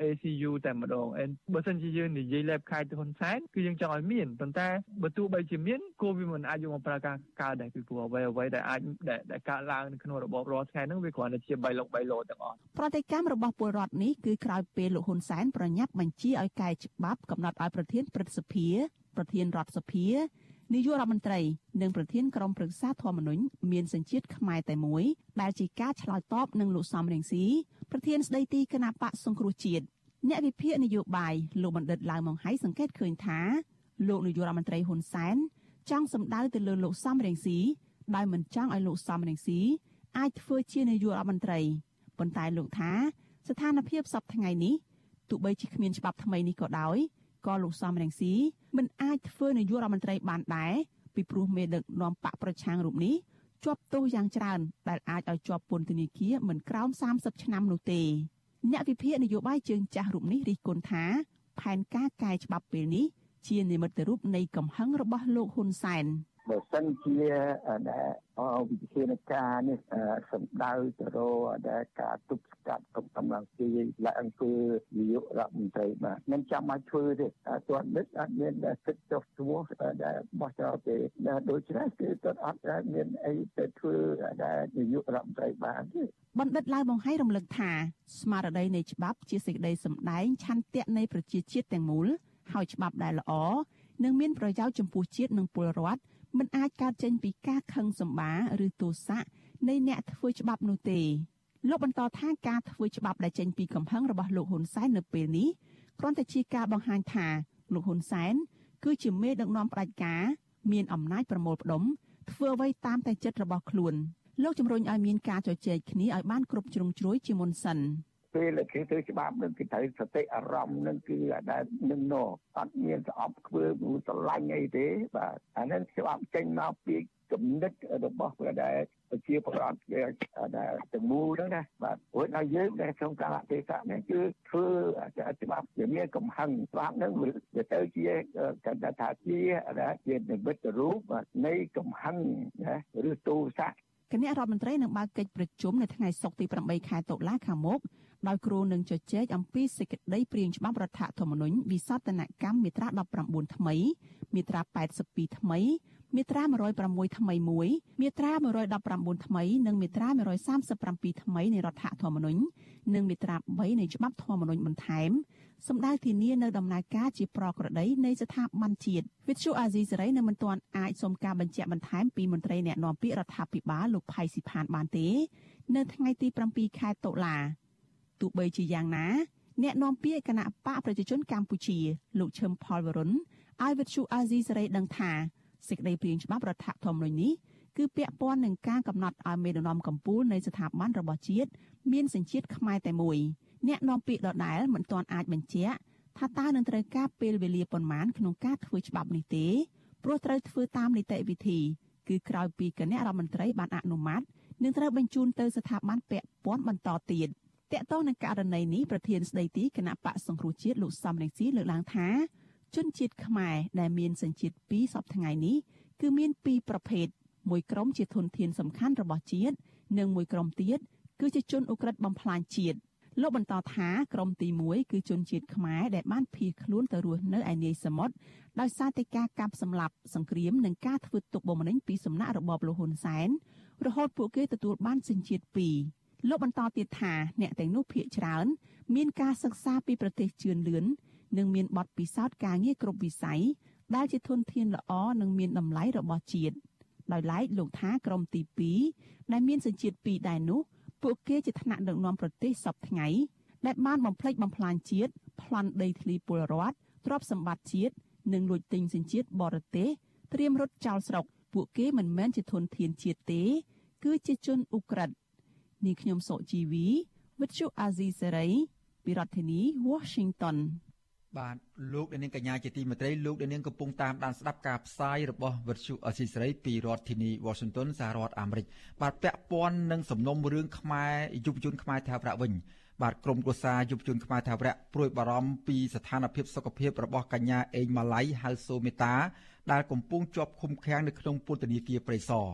ACU តែម្ដងបើសិនជាយើងនិយាយលេបខែទៅហ៊ុនសែនគឺយើងចង់ឲ្យមានប៉ុន្តែបើទោះបីជាមានក៏វាមិនអាចយកមកប្រើការកើតដែរគឺព្រោះអ្វីអ្វីដែលអាចដែលកើតឡើងនៅក្នុងរបបរាល់ថ្ងៃហ្នឹងវាគ្រាន់តែជាបៃលុកបៃលោទាំងអស់ប្រតិកម្មរបស់ពលរដ្ឋនេះគឺក្រោយពេលលោកហ៊ុនសែនប្រញាប់បញ្ជាឲ្យកែច្បាប់កំណត់ឲ្យប្រធានព្រឹទ្ធសភាប្រធានរដ្ឋសភានាយករដ្ឋមន្ត្រីនិងប្រធានក្រុមប្រឹក្សាធម្មនុញ្ញមានសញ្ជាតិខ្មែរតែមួយដែលជាការឆ្លើយតបនឹងលោកសំរងស៊ីប្រធានស្ដីទីគណៈបកសង្គ្រោះជាតិអ្នកវិភាគនយោបាយលោកបណ្ឌិតឡាវម៉ុងហៃសង្កេតឃើញថាលោកនាយករដ្ឋមន្ត្រីហ៊ុនសែនចង់សម្ដៅទៅលើលោកសំរងស៊ីដោយមិនចង់ឲ្យលោកសំរងស៊ីអាចធ្វើជានាយករដ្ឋមន្ត្រីប៉ុន្តែលោកថា ស្ថានភាពសពថ្ងៃនេះទោះបីជាគ្មានច្បាប់ថ្មីនេះក៏ដោយក៏លោកសំរងស៊ី មិនអាចធ្វើនាយករដ្ឋមន្ត្រីបានដែរពីព្រោះមេដឹកនាំបកប្រឆាំងរូបនេះជាប់ទោសយ៉ាងច្រើន ដែលអាចឲ្យជាប់ពន្ធនាគារមិនក្រោម30ឆ្នាំនោះទេអ្នកវិភាគនយោបាយជើងចាស់រូបនេះរិះគន់ថា ផែនការកែច្បាប់ពេលនេះជានិមិត្តរូបនៃកំហឹងរបស់លោកហ៊ុនសែន បើសិនជាដែលវិធានការនេះសំដៅទៅរកដែលការទប់ស្កាត់កម្លាំងទីឡើងគឺនាយករដ្ឋមន្ត្រីបាទមិនចាំបាច់ធ្វើទេទាន់នេះអត់មានដែលគិតចុះឈ្មោះដែលបោះចោលទេដែលដូច្នេះគឺគាត់អត់ដែលមានអីទៅធ្វើដែលនាយករដ្ឋមន្ត្រីបានទេបណ្ឌិតឡាវបង្ហាញរំលឹកថាស្មារតីនៃច្បាប់ជាសេចក្តីសម្ដែងឆន្ទៈនៃប្រជាជាតិទាំងមូលហើយច្បាប់ដែលល្អនឹងមានប្រយោជន៍ចំពោះជាតិនិងពលរដ្ឋ មិនអាចកើតចេញពីការខឹងសម្បាឬទោសៈនៃអ្នកធ្វើច្បាប់នោះទេលោកបន្តថាការធ្វើច្បាប់ដែលចេញពីកំហឹងរបស់លោកហ៊ុនសែននៅពេលនេះគ្រាន់តែជាការបង្ហាញថាលោកហ៊ុនសែនគឺជាមេដឹកនាំផ្ដាច់ការមានអំណាចប្រមូលផ្ដុំធ្វើអ្វីតាមតែចិត្តរបស់ខ្លួនលោកជំរុញឲ្យមានការជជែកគ្នាឲ្យបានគ្រប់ជ្រុងជ្រោយជាមុនសិន ពេលគេធ្វើច្បាប់នឹងគេត្រូវសតិអារម្មណ៍នឹងគឺអាដែលនឹងណអត់មានស្អប់ខ្ពើមស្រឡាញ់អីទេបាទអានឹងច្បាប់ចេញមកពីគំនិតរបស់ព្រះដែលប្រជាពលរដ្ឋគេដែលទាំងមូលហ្នឹងណាបាទព្រោះដល់យើងដែលក្នុងកាលៈទេសៈនេះគឺធ្វើច្បាប់វាមានកំហឹងច្បាប់ហ្នឹងវាទៅជាកណ្ដាថាជាដែលជានិមិត្តរូបនៃកំហឹងណាឬទូស័កគណៈរដ្ឋមន្ត្រីនឹងបើកកិច្ចប្រជុំនៅថ្ងៃសុក្រទី8ខែតុលាខាងមុខ ដោយគ្រូនឹងជជែកអំពីសេចក្តីព្រាងច្បាប់រដ្ឋធម្មនុញ្ញវិសោធនកម្មមាត្រា19ថ្មី មាត្រា82ថ្មី មាត្រា106ថ្មីមួយមាត្រា119ថ្មីនិងមាត្រា137ថ្មីនៃរដ្ឋធម្មនុញ្ញនិងមាត្រា3នៃច្បាប់ធម្មនុញ្ញបន្ថែមសម្ដៅធានានៅដំណើរការជាប្រក្រតីនៃស្ថាប័នជាតិវិទ្យុអាស៊ីសេរីនៅមិនទាន់អាចសុំការបញ្ជាក់បន្ថែមពីមន្ត្រីអ្នកណែនាំពាក្យរដ្ឋាភិបាលលោកផៃស៊ីផានបានទេ នៅថ្ងៃទី7ខែតុលា ទោះបីជាយ៉ាងណាអ្នកនាំពាក្យគណៈបកប្រជាជនកម្ពុជាលោកឈឹមផលវរុនឲ្យវិទ្យុអាស៊ីសេរីដឹងថាសេចក្តីព្រាងច្បាប់រដ្ឋធម្មនុញ្ញនេះគឺពាក់ព័ន្ធនឹងការកំណត់ឲ្យមេដឹកនាំកម្ពុជានៃស្ថាប័នរបស់ជាតិមានសញ្ជាតិខ្មែរតែមួយអ្នកនាំពាក្យដដែលមិនទាន់អាចបញ្ជាក់ថាតើនឹងត្រូវការពេលវេលាប៉ុន្មានក្នុងការធ្វើច្បាប់នេះទេព្រោះត្រូវធ្វើតាមនីតិវិធីគឺក្រោយពីគណៈរដ្ឋមន្ត្រីបានអនុម័តនឹងត្រូវបញ្ជូនទៅស្ថាប័នពាក់ព័ន្ធបន្តទៀត តកតងនឹងករណីនេះប្រធានស្ដីទីគណៈបកសង្គ្រោះជាតិលោកសំរងស៊ីលើកឡើងថាជនជាតិខ្មែរដែលមានសញ្ជាតិពីរសពថ្ងៃនេះគឺមានពីរប្រភេទមួយក្រុមជាធនធានសំខាន់របស់ជាតិនិងមួយក្រុមទៀតគឺជាជនអ ுக ្រិតបំផ្លាញជាតិលោកបន្តថាក្រុមទី1គឺជនជាតិខ្មែរដែលបានភៀសខ្លួនទៅរស់នៅឯនាយសមុទ្រដោយសារតែការកាប់សម្លាប់សង្គ្រាមនិងការធ្វើទុកបុកម្នេញពីសំណាក់របបលហ៊ុនសែនរហូតពួកគេទទួលបានសញ្ជាតិ2 លោកបន្តទៀតថាអ្នកទាំងនោះភៀសច្រើន មានការសិក្សាពីប្រទេសជឿនលឿននិងមានបទពិសោធន៍ការងារគ្រប់វិស័យដែលជាធនធានល្អនិងមានតម្លៃរបស់ជាតិដោយឡែកលោកថាក្រុមទី2ដែលមានសញ្ជាតិ2ដែរនោះពួកគេជាថ្នាក់ដឹកនាំប្រទេសសពថ្ងៃដែលបានបំផ្លិចបំផ្លាញជាតិប្លន់ដីធ្លីពលរដ្ឋទ្រព្យសម្បត្តិជាតិនិងលួចទិញសញ្ជាតិបរទេសត្រៀមរត់ចោលស្រុកពួកគេមិនមែនជាធនធានជាតិទេ គឺជាជនអ៊ុក្រិត នេះខ្ញុំសុជីវី With you Azizi Serai ពីរដ្ឋធានី Washington បាទលោកអ្នកនាងកញ្ញាជាទីមេត្រីលោកអ្នកនាងកំពុងតាមដានស្ដាប់ការផ្សាយរបស់វិទ្យុអស៊ីសេរីពីរដ្ឋធានី Washington សហរដ្ឋអាមេរិកបាទពាក់ព័ន្ធនឹងសំណុំរឿងខ្មែរយុវជនខ្មែរថាវរៈវិញបាទក្រមគូសាយុវជនខ្មែរថាវរៈព្រួយបារម្ភពីស្ថានភាពសុខភាពរបស់កញ្ញាអេងម៉ាឡៃហៅសូមេតាដែលកំពុងជាប់ឃុំឃាំងនៅក្នុងពន្ធនាគារព្រៃសរ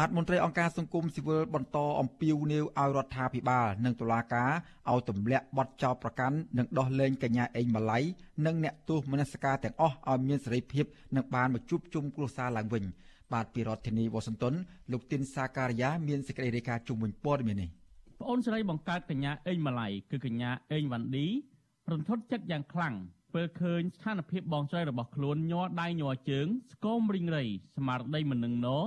បាទមន្ត្រីអង្គការសង្គមស៊ីវិលបន្តអំពាវនាវឲ្យរដ្ឋាភិបាលនិងតុលាការឲ្យទម្លាក់បទចោទប្រកាន់និងដោះលែងកញ្ញាអេងម៉ាឡៃនិងអ្នកទោសមនសិការទាំងអស់ឲ្យមានសេរីភាពនិងបានមកជួបជុំគ្រួសារឡើងវិញបាទពីរដ្ឋធានីវ៉ាស៊ីនតោនលោកទីនសាការីយ៉ាមានសេចក្តីរាយការណ៍ជុំវិញព័ត៌មាននេះប្អូនស្រីបង្កើតកញ្ញាអេងម៉ាឡៃគឺកញ្ញាអេងវ៉ាន់ឌីរន្ធត់ចិត្តយ៉ាងខ្លាំងពេលឃើញស្ថានភាពបងស្រីរបស់ខ្លួនញ័រដៃញ័រជើងស្គមរីងរៃស្មារតីមិននឹងណោ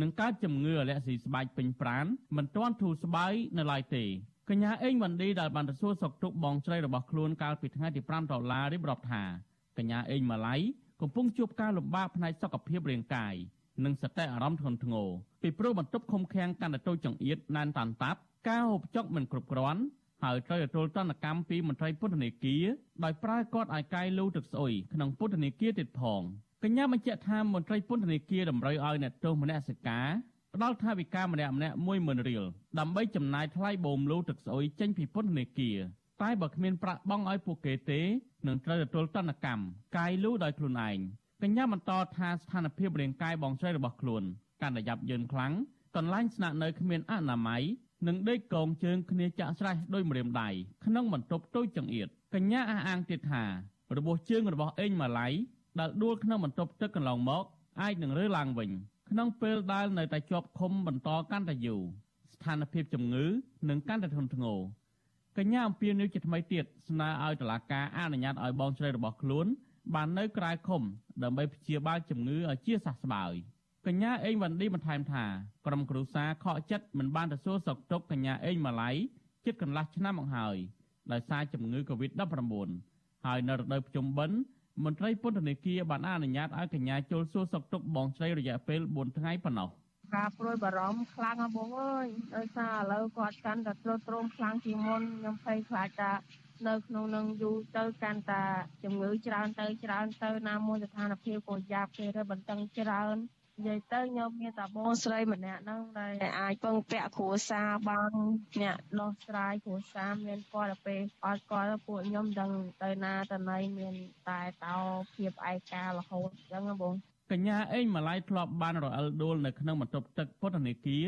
នឹងកើតជំងឺអាឡែស៊ីស្បែកពេញប្រាណមិនទាន់ធូរស្បើយនៅឡើយទេកញ្ញាអេងវ៉ាន់ឌីដែលបានទៅសួរសុខទុក្ខបងស្រីរបស់ខ្លួនកាលពីថ្ងៃទី5ដុល្លាររៀបរាប់ថាកញ្ញាអេងម៉ាឡៃកំពុងជួបការលំបាកផ្នែកសុខភាពរាងកាយនិងសតិអារម្មណ៍ធ្ងន់ធ្ងរពីព្រោះបន្ទប់ឃុំឃាំងកាន់តែតូចចង្អៀតណែនតាន់តាប់ការហូបចុកមិនគ្រប់គ្រាន់ហើយត្រូវទទួលទណ្ឌកម្មពីមន្ត្រីពន្ធនាគារដោយប្រើគាត់ឲ្យកាយលូទឹកស្អុយក្នុងពន្ធនាគារទៀតផង កញ្ញាបញ្ជាក់ថាមន្ត្រីពន្ធនាគារតម្រូវឲ្យអ្នកទោសមនសិការផ្ដល់ថវិកាម្នាក់ម្នាក់10000រៀលដើម្បីចំណាយថ្លៃបូមលូទឹកស្អុយចេញពីពន្ធនាគារតែបើគ្មានប្រាក់បង់ឲ្យពួកគេទេនឹងត្រូវទទួលទណ្ឌកម្មកាយលូដោយខ្លួនឯងកញ្ញាបន្តថាស្ថានភាពរាងកាយបងស្រីរបស់ខ្លួនកាន់តែយ៉ាប់យ៉ឺនខ្លាំងកន្លែងស្នាក់នៅគ្មានអនាម័យនិងដេកកងជើងគ្នាចាក់ស្រេះដោយម្រាមដៃក្នុងបន្ទប់តូចចង្អៀតកញ្ញាអះអាងទៀតថារបួសជើងរបស់អេងម៉ាឡៃ ដែលដួលក្នុងបន្ទប់ទឹកកន្លងមកអាចនឹងរើឡើងវិញ ក្នុងពេលដែលនៅតែជាប់ឃុំបន្តកាន់តែយូរស្ថានភាពជំងឺនឹងកាន់តែធ្ងន់ធ្ងរកញ្ញាអំពីនីវជាថ្មីទៀតស្នើឲ្យតុលាការអនុញ្ញាតឲ្យបងស្រីរបស់ខ្លួន បាននៅក្រៅឃុំ ដើម្បីព្យាបាលជំងឺឲ្យជាសះស្បើយកញ្ញាអេងវ៉ាន់ឌីបន្ថែមថាក្រុមគ្រួសារខកចិត្តមិនបានទៅសួរសុខទុក្ខកញ្ញាអេងម៉ាឡៃជិតកន្លះឆ្នាំមកហើយដោយសារជំងឺ Covid-19 ហើយនៅរដូវភ្ជុំបិណ្ឌ មន្ត្រីពន្ធនាគារបានអនុញ្ញាតឲ្យកញ្ញាចូលសួរសុខទុក្ខបងស្រីរយៈពេល4ថ្ងៃប៉ុណ្ណោះការព្រួយបារម្ភខ្លាំងហ៎បងអើយដោយសារឥឡូវគាត់កាន់តែទ្រុឌទ្រោមខ្លាំងជាងមុនខ្ញុំភ័យខ្លាចថានៅក្នុងនឹងយូរទៅកាន់តែជំងឺច្រើនទៅច្រើនទៅណាមួយស្ថានភាពក៏យ៉ាប់គេទៅបន្តឹងច្រើន និយាយទៅខ្ញុំមានតែបងស្រីម្នាក់ហ្នឹងដែលអាចពឹងពាក់គ្រួសារបានអ្នកដោះស្រាយគ្រួសារមានគាត់ទៅពេលអត់គាត់ពួកខ្ញុំដឹងទៅណាទៅណីមានតែតោភាពឯការរហូតអញ្ចឹងបងកញ្ញាអេងម៉ាឡៃធ្លាប់បានរអិលដួលនៅក្នុងបន្ទប់ទឹកពន្ធនាគារ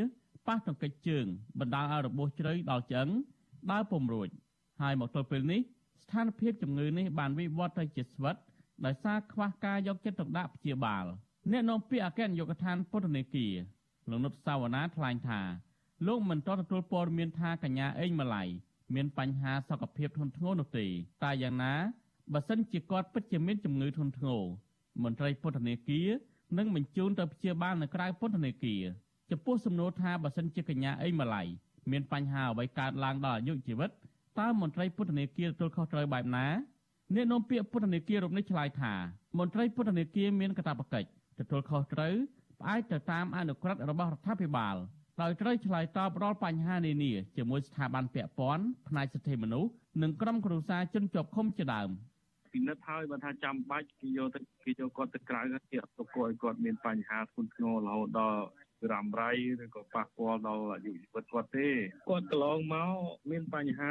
ប៉ះទង្គិចជើងបណ្ដាលឲ្យរបួសជ្រៅដល់ឆ្អឹងដើរពុំរួចហើយមកទល់ពេលនេះស្ថានភាពជំងឺនេះបានវិវត្តទៅជាស្វិតដោយសារខ្វះការយកចិត្តទុកដាក់ព្យាបាល អ្នកនាំពាក្យអគ្គនាយកដ្ឋានពន្ធនាគារលោកនុតសាវណ្ណាថ្លែងថាលោកមិនទាន់ទទួលព័ត៌មានថាកញ្ញាអេងម៉ាឡៃមានបញ្ហាសុខភាពធ្ងន់ធ្ងរនោះទេតែយ៉ាងណាបើសិនជាគាត់ពិតជាមានជំងឺធ្ងន់ធ្ងរមន្ត្រីពន្ធនាគារនឹងបញ្ជូនទៅព្យាបាលនៅក្រៅពន្ធនាគារចំពោះសំណួរថាបើសិនជាកញ្ញាអេងម៉ាឡៃមានបញ្ហាអ្វីកើតឡើងដល់អាយុជីវិតតើមន្ត្រីពន្ធនាគារទទួលខុសត្រូវបែបណាអ្នកនាំពាក្យពន្ធនាគាររូបនេះឆ្លើយថាមន្ត្រីពន្ធនាគារមានកាតព្វកិច្ច ទទួលខុសត្រូវផ្អែកទៅតាមអនុក្រឹត្យរបស់រដ្ឋាភិបាលដោយត្រូវឆ្លើយតបរាល់បញ្ហានានាជាមួយស្ថាប័នពាក់ព័ន្ធផ្នែកសិទ្ធិមនុស្សនិងក្រុមគ្រួសារជនជាប់ឃុំជាដើមពិនិត្យហើយបើថាចាំបាច់គេយកទៅគេយកគាត់ទៅក្រៅគេអត់ទៅគាត់ឲ្យគាត់មានបញ្ហាធ្ងន់ធ្ងររហូតដល់រ៉ាំរ៉ៃឬក៏ប៉ះពាល់ដល់អាយុជីវិតគាត់ទេគាត់កន្លងមកមានបញ្ហា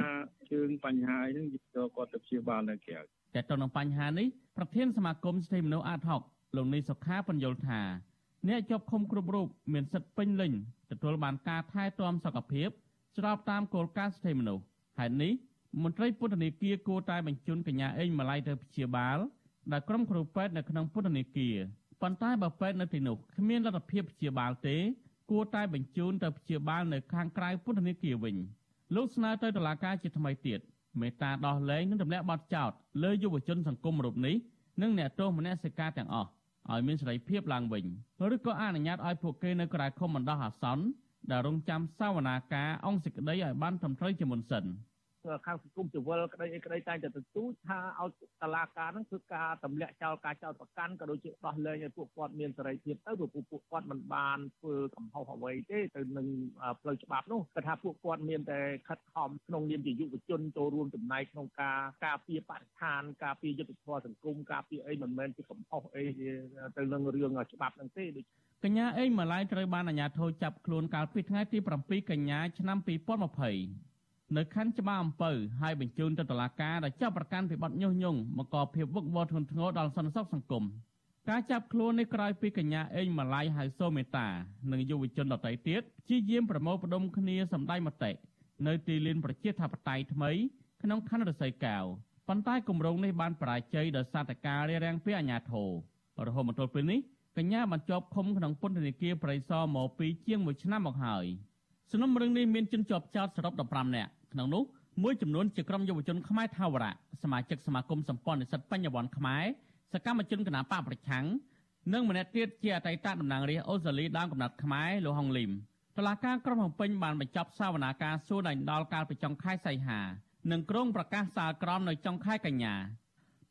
ជើងបញ្ហាអីហ្នឹងយកគាត់ទៅព្យាបាលនៅក្រៅតែទៅនឹងបញ្ហានេះប្រធានសមាគមសិទ្ធិមនុស្សអាតហុក លោកនីសុខាបញ្យល់ថាអ្នកជាប់ឃុំគ្រប់រូបមានសិទ្ធិពេញលេញទទួលបានការថែទាំសុខភាពស្របតាមគោលការណ៍សិទ្ធិមនុស្សហេតុនេះមន្ត្រីពន្ធនាគារគួរតែបញ្ជូនកញ្ញាអេងម៉ាឡៃទៅព្យាបាលដែលក្រុមគ្រូពេទ្យនៅក្នុងពន្ធនាគារប៉ុន្តែបើពេទ្យនៅទីនោះគ្មានលទ្ធភាពព្យាបាលទេ គួរតែបញ្ជូនទៅព្យាបាលនៅខាងក្រៅពន្ធនាគារវិញលោកស្នើទៅតុលាការជាថ្មីទៀតមេត្តាដោះលែងនិងទម្លាក់បទចោទលើយុវជនសង្គមរូបនេះនិងអ្នកទោសមនសិការទាំងអស់ ឲ្យមានសេរីភាពឡើងវិញឬក៏អនុញ្ញាតឲ្យពួកគេនៅក្រៅឃុំបណ្ដោះអាសន្នដែលរងចាំសវនាការអង្គសេចក្តីឲ្យបានត្រឹមត្រូវជាមុនសិន។ ខាងសង្គមស៊ីវិលក្តីអីក្តីតែងតែទទូចថាឲ្យតឡាការហ្នឹងគឺការទម្លាក់ចោលការចោទប្រកាន់ក៏ដូចជាដោះលែងឲ្យពួកគាត់មានសេរីភាពទៅព្រោះពួកគាត់មិនបានធ្វើកំហុសអ្វីទេទៅនឹងផ្លូវច្បាប់នោះគឺថាពួកគាត់មានតែខិតខំក្នុងនាមជាយុវជនចូលរួមចំណែកក្នុងការការពារបរិស្ថានការពារយុត្តិធម៌សង្គមការពារអីមិនមែនជាកំហុសអីទៅនឹងរឿងច្បាប់ហ្នឹងទេដូចកញ្ញាអេងម៉ាឡៃត្រូវបានអាជ្ញាធរចាប់ខ្លួនកាលពីថ្ងៃទី7កញ្ញាឆ្នាំ2020 នៅខណ្ឌច្បារអំពៅហើយបញ្ជូនទៅតុលាការដែលចាប់ប្រកាន់ពីបទញុះញង់បង្កភាពវឹកវរធ្ងន់ធ្ងរដល់សន្តិសុខសង្គមការចាប់ខ្លួននេះក្រោយពីកញ្ញាអេងម៉ាឡៃហៅសូមេតានិងយុវជនដទៃទៀតព្យាយាមប្រមូលផ្ដុំគ្នាសម្ដែងមតិនៅទីលានប្រជាធិបតេយ្យថ្មីក្នុងខណ្ឌរសីកែវប៉ុន្តែគម្រោងនេះបានបរាជ័យដោយសារតែការរារាំងពីអាជ្ញាធររហូតមកទល់ពេលនេះកញ្ញាបានជាប់ឃុំក្នុងពន្ធនាគារប្រៃសណមកពីជាង1ឆ្នាំមកហើយសំណុំរឿងនេះមានជនជាប់ចោតសរុប15នាក់ ក្នុងនោះមួយចំនួនជាក្រុមយុវជនខ្មែរថាវរៈសមាជិកសមាគមសម្ព័ន្ធនិស្សិតបញ្ញវន្តខ្មែរសកម្មជនគណបកប្រឆាំងនិងម្នាក់ទៀតជាអតីតតំណាងរាស្ត្រអូស្ត្រាលីដើមកំណត់ខ្មែរលោកហុងលីមតឡាការក្រុងភ្នំពេញបានបញ្ចប់សវនាការសួរដេញដោលកាលពីចុងខែសីហានិងក្រុងប្រកាសសាលក្រមនៅចុងខែកញ្ញា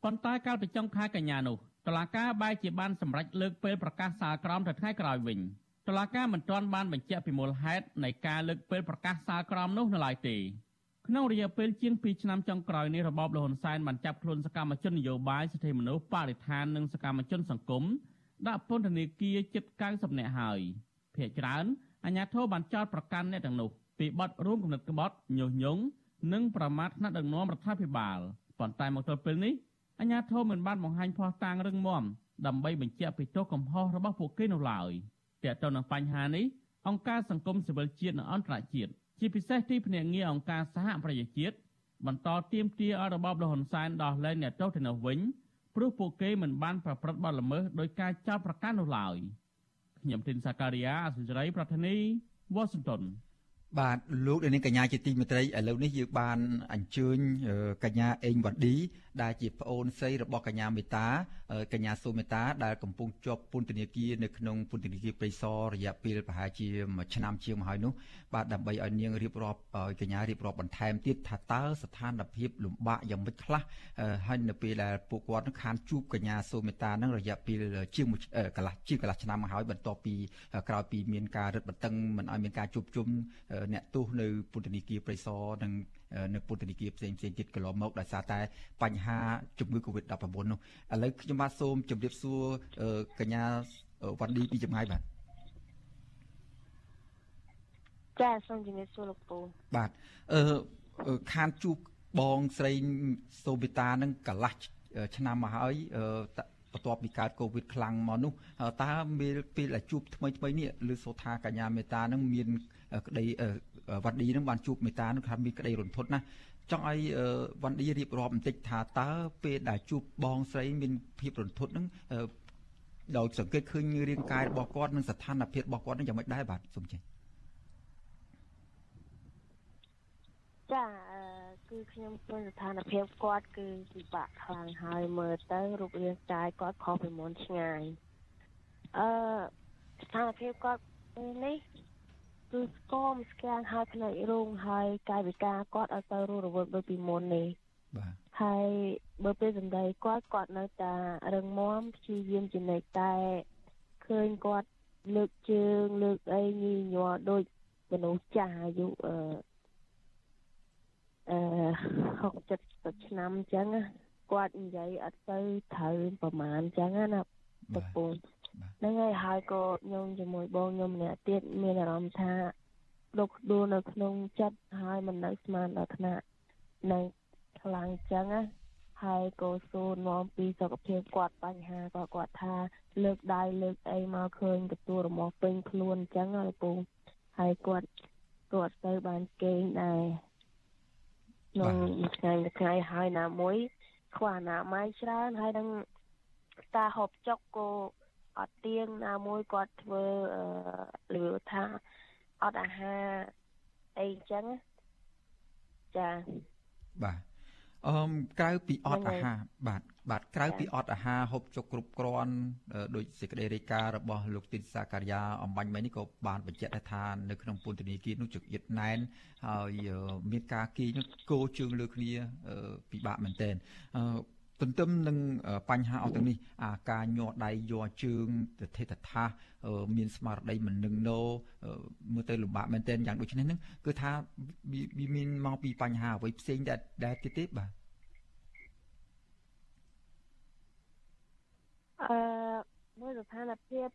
ប៉ុន្តែកាលពីចុងខែកញ្ញានោះតឡាការបែរជាបានសម្រេចលើកពេលប្រកាសសាលក្រមទៅថ្ងៃក្រោយវិញតឡាការមិនទាន់បានបញ្ជាក់ពីមូលហេតុនៃការលើកពេលប្រកាសសាលក្រមនោះនៅឡើយទេ ក្នុងរយៈពេលជាង2ឆ្នាំចុងក្រោយនេះរបបលហ៊ុនសែនបានចាប់ខ្លួនសកម្មជននយោបាយសិទ្ធិមនុស្សបរិស្ថាននិងសកម្មជនសង្គមដាក់ពន្ធនាគារជិត90នាក់ហើយភ្នាក់ច្រើនអាជ្ញាធរបានចោទប្រកាន់អ្នកទាំងនោះពីបទរួមគំនិតក្បត់ញុះញង់និងប្រមាថថ្នាក់ដឹកនាំរដ្ឋាភិបាលប៉ុន្តែមកទល់ពេលនេះអាជ្ញាធរមិនបានបង្ហាញភស្តុតាងរឹងមាំដើម្បីបញ្ជាក់ពីទោសកំហុសរបស់ពួកគេនោះឡើយទាក់ទងនឹងបញ្ហានេះអង្គការសង្គមស៊ីវិលជាតិនិងអន្តរជាតិ ជាពិសេសទីភ្នាក់ងារអង្គការសហប្រជាជាតិបន្តទៀមទាឲ្យរបបលហ៊ុនសែនដោះលែងអ្នកទោសទៅនោះវិញព្រោះពួកគេមិនបានប្រព្រឹត្តបទល្មើសដោយការចោទប្រកាន់នោះឡើយខ្ញុំទីនសាការីយ៉ាអសិរ័យប្រធានីវ៉ាស៊ីនតោនបាទលោកនាងកញ្ញាជាទីមេត្រីឥឡូវនេះយើងបានអញ្ជើញកញ្ញាអេងវ៉ាឌីដែលជាប្អូនស្រីរបស់កញ្ញាមេតាកញ្ញាសូមេតាដែលកំពុងជាប់ពន្ធនាគារនៅក្នុងពន្ធនាគារព្រៃសររយៈពេលប្រហែលជាមួយឆ្នាំជាងមកហើយនោះបាទដើម្បីឲ្យនាងរៀបរាប់ឲ្យកញ្ញារៀបរាប់បន្ថែមទៀតថាតើស្ថានភាពលំបាកយ៉ាងម៉េចខ្លះហើយនៅពេលដែលពួកគាត់នឹងខានជួបកញ្ញាសូមេតានឹងរយៈពេលជាងកន្លះជាងកន្លះឆ្នាំមកហើយបន្ទាប់ពីក្រោយពីមានការរឹតបន្តឹងមិនឲ្យមានការជួបជុំអ្នកទោសនៅពន្ធនាគារព្រៃសរនិង នៅពន្ធនាគារផ្សេងផ្សេងទៀតកន្លងមកដោយសារតែបញ្ហាជំងឺ Covid-19 នោះឥឡូវខ្ញុំបាទសូមជម្រាបសួរកញ្ញាវ៉ាន់ឌីពីចម្ងាយបាទចាសូមជំរាបសួរលោកពូបាទអឺខានជួបបងស្រីសូបេតានឹងកន្លះឆ្នាំមកហើយបន្ទាប់ពីកើតកូវីដខ្លាំងមកនោះតើពេលពេលដែលជួបថ្មីថ្មីនេះឬសូថាកញ្ញាមេតានឹងមាន ក្តីវ៉ាន់ឌីនឹងបានជួបមេតានឹងថាមានក្តីរន្ធត់ណាស់ចង់ឲ្យវ៉ាន់ឌីរៀបរាប់បន្តិចថាតើពេលដែលជួបបងស្រីមានភាពរន្ធត់នឹងដោយសង្កេតឃើញរាងកាយរបស់គាត់និងស្ថានភាពរបស់គាត់នឹងយ៉ាងម៉េចដែរបាទសូមចេញចាគឺខ្ញុំឃើញស្ថានភាពគាត់គឺពិបាកខ្លាំងហើយមើលទៅរូបរាងកាយគាត់ខុសពីមុនឆ្ងាយអឺស្ថានភាពគាត់ពេលនេះ គឺស្គមស្គាំងហើយផ្នែករោងហើយកាយវិការគាត់អត់ទៅរស់រវើកដូចពីមុននេះបាទហើយបើពេលសម្ដីគាត់គាត់នៅតែរឹងមាំព្យាយាមចំណេញតែឃើញគាត់លើកជើងលើកអីញីញ័រដូចមនុស្សចាស់អាយុអឺអឺ60 70ឆ្នាំអញ្ចឹងគាត់និយាយអត់ទៅត្រូវប្រហែលអញ្ចឹងណាប្រពន្ធ ហ្នឹងហើយហើយក៏ខ្ញុំជាមួយបងខ្ញុំម្នាក់ទៀតមានអារម្មណ៍ថាដុកដួលនៅក្នុងចិត្តហើយមិននៅស្មានដល់ថ្នាក់នៅខ្លាំងចឹងណាហើយក៏សួរនាំពីសុខភាពគាត់បញ្ហាក៏គាត់ថា លើកដៃលើកអីមកឃើញទទួលរមាស់ពេញខ្លួនអញ្ចឹងហើយពូហើយគាត់គាត់ទៅបានគេងដែរក្នុងមួយថ្ងៃមួយថ្ងៃហើយណាមួយខ្វះអនាម័យច្រើនហើយនឹងការហូបចុកក៏ អត់ទៀងណាមួយគាត់ធ្វើលឺថាអត់អាហារអីចឹងចាបាទអឺក្រៅពីអត់អាហារបាទបាទក្រៅពីអត់អាហារហូបចុកគ្រប់គ្រាន់ដោយសេចក្តីរាយការណ៍របស់លោកទីនសាការីយ៉ាអំបញ្ញមិញនេះក៏បានបញ្ជាក់ថានៅក្នុងពន្ធនាគារនោះចង្អៀតណែនហើយមានការគីនោះគោជើងលើគ្នាពិបាកមែនទែនអឺ ទន្ទឹមនឹងបញ្ហាអស់ទាំងនេះអាការញ័រដៃយ័រជើងទិដ្ឋថាមានស្មារតីមិននឹងណោមើលទៅលំបាកមែនទែនយ៉ាងដូចនេះហ្នឹងគឺថាវាមានមកពីបញ្ហាអ្វីផ្សេងដែរដែរទៀតទេបាទអឺមើលស្ថានភាព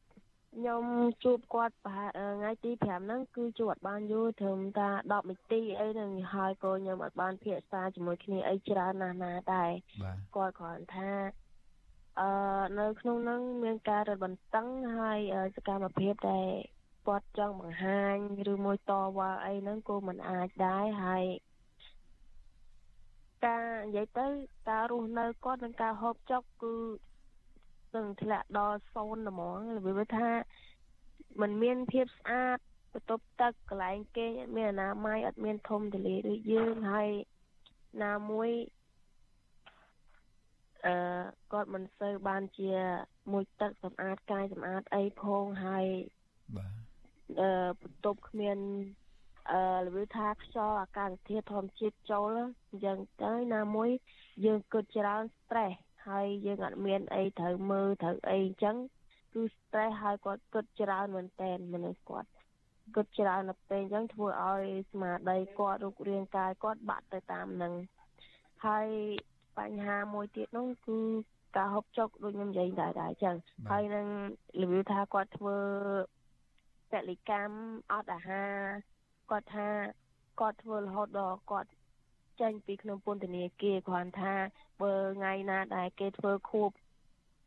ខ្ញុំជួបគាត់ប្រហែលថ្ងៃទី5ហ្នឹងគឺជួបអត់បានយូរត្រឹមតែ10នាទីអីហ្នឹងហើយក៏ខ្ញុំអត់បានភាសាជាមួយគ្នាអីច្រើនណាស់ណាដែរគាត់គ្រាន់ថាអឺនៅក្នុងហ្នឹងមានការរឹតបន្តឹងហើយសកម្មភាពដែលគាត់ចង់បង្ហាញឬមួយតវ៉ាអីហ្នឹងក៏មិនអាចដែរហើយការនិយាយទៅការរស់នៅគាត់និងការហូបចុកគឺ នឹងធ្លាក់ដល់សូន្យហ្មងរបៀបថាมันមានភាពស្អាតបន្ទប់ទឹកកន្លែងគេងអត់មានអនាម័យអត់មានធំទលាដូចយើងហើយណាមួយអឺគាត់មិនសូវបានជាមួយទឹកសម្អាតកាយសម្អាតអីផងហើយបាទអឺបន្ទប់គ្មានអឺរបៀបថាខ្យល់អាកាសធាតុធម្មជាតិចូលអញ្ចឹងទៅណាមួយយើងគិតច្រើន stress ហើយយើងអត់មានអីត្រូវមើលត្រូវអីអញ្ចឹងគឺ stress ហើយគាត់គិតច្រើនមែនតើមនុស្សគាត់គិតច្រើនដល់ពេលអញ្ចឹងធ្វើឲ្យស្មារតីគាត់រូបរាងកាយគាត់បាក់ទៅតាមនឹងហើយបញ្ហាមួយទៀតនោះគឺការហូបចុកដូចខ្ញុំនិយាយដែរដែរអញ្ចឹងហើយនឹងរបៀបថាគាត់ធ្វើពលិកម្មអត់អាហារគាត់ថាគាត់ធ្វើរហូតដល់គាត់ ចេញពីក្នុងពន្ធនាគារគ្រាន់ថាបើថ្ងៃណាដែលគេធ្វើខួប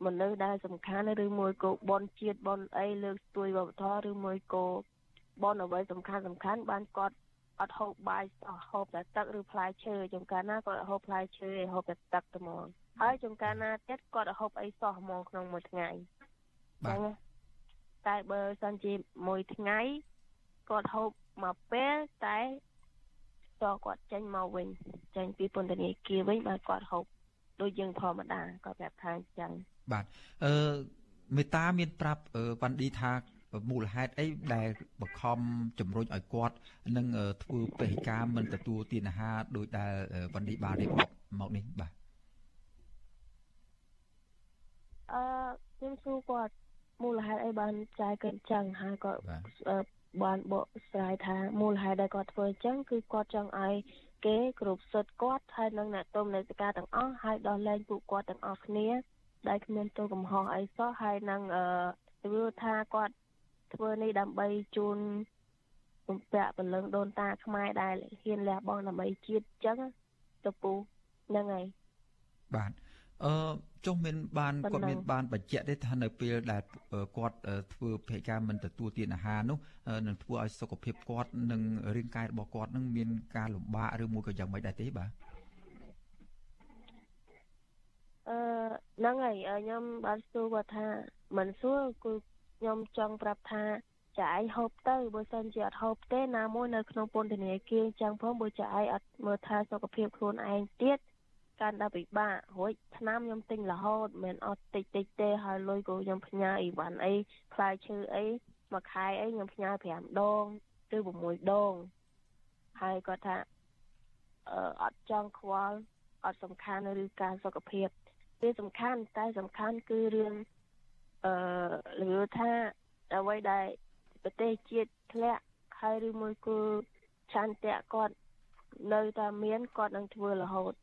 មនុស្សដែលសំខាន់ឬមួយក៏បនជាតិបនអីលើកស្ទួយវប្បធម៌ឬមួយក៏បនអ្វីសំខាន់សំខាន់បានគាត់អត់ហូបបាយសោះហូបតែទឹកឬផ្លែឈើចំការណាគាត់ហូបផ្លែឈើហូបតែទឹកតែហ្មងហើយចំការណាទៀតគាត់ហូបអីសោះហ្មងក្នុងមួយថ្ងៃបាទតែបើសិនជាមួយថ្ងៃគាត់ហូបមកពេលតែ តគាត់ចេញមកវិញចេញពីពន្ធនាគារវិញបាទគាត់ហូបដូចយើងធម្មតាគាត់ប្រាប់ថាអញ្ចឹងបាទអឺមេតាមានប្រាប់វ៉ាន់ឌីថាមូលហេតុអីដែលបង្ខំជំរុញឲ្យគាត់នឹងធ្វើពេហិការមិនទទួលទានអាហារដោយដែលវ៉ាន់ឌីបានរៀបរាប់មកនេះបាទអឺខ្ញុំសួរគាត់មូលហេតុអីបានចាយកិនចឹងហើយគាត់ បានបកស្រាយថាមូលហេតុដែលគាត់ធ្វើអញ្ចឹងគឺគាត់ចង់ឲ្យគេគ្រប់សិទ្ធគាត់ហើយនឹងអ្នកទុំនេតការទាំងអស់ហើយដោះលែងពួកគាត់ទាំងអស់គ្នាដែលគ្មានទោសកំហុសអីសោះហើយនឹងអឺវាថាគាត់ធ្វើនេះដើម្បីជូនបំពាក់ពលឹងដូនតាខ្មែរដែលហ៊ានលះបង់ដើម្បីជាតិអញ្ចឹងទៅពូហ្នឹងហើយបាទអឺ ចុះមានបានគាត់មានបានបញ្ជាក់ទេថានៅពេលដែលគាត់ធ្វើភេកការមិនទទួលទានអាហារនោះនឹងធ្វើឲ្យសុខភាពគាត់និងរាងកាយរបស់គាត់នឹងមានការលំបាកឬមួយក៏យ៉ាងម៉េចដែរទេបាទអឺហ្នឹងហើយខ្ញុំបានសួរគាត់ថាមិនសួរគឺខ្ញុំចង់ប្រាប់ថាចាឯងហូបទៅបើសិនជាអត់ហូបទេណាមួយនៅក្នុងពន្ធនាគារអញ្ចឹងផងបើចាឯងអត់មើលថាសុខភាពខ្លួនឯងទៀត កាន់តែពិបាករួចឆ្នាំខ្ញុំទិញរហូតមិនអត់តិចតិចទេហើយលុយក៏ខ្ញុំផ្ញើអីវ៉ាន់អីផ្លែឈើអីមួយខែអីខ្ញុំផ្ញើ5ដងឬ6ដងហើយគាត់ថាអឺអត់ចង់ខ្វល់អត់សំខាន់ឬការសុខភាពវាសំខាន់តែសំខាន់គឺរឿងអឺលើថាអ្វីដែលប្រទេសជាតិធ្លាក់ហើយឬមួយគឺឆន្ទៈគាត់នៅតែមានគាត់នឹងធ្វើរហូត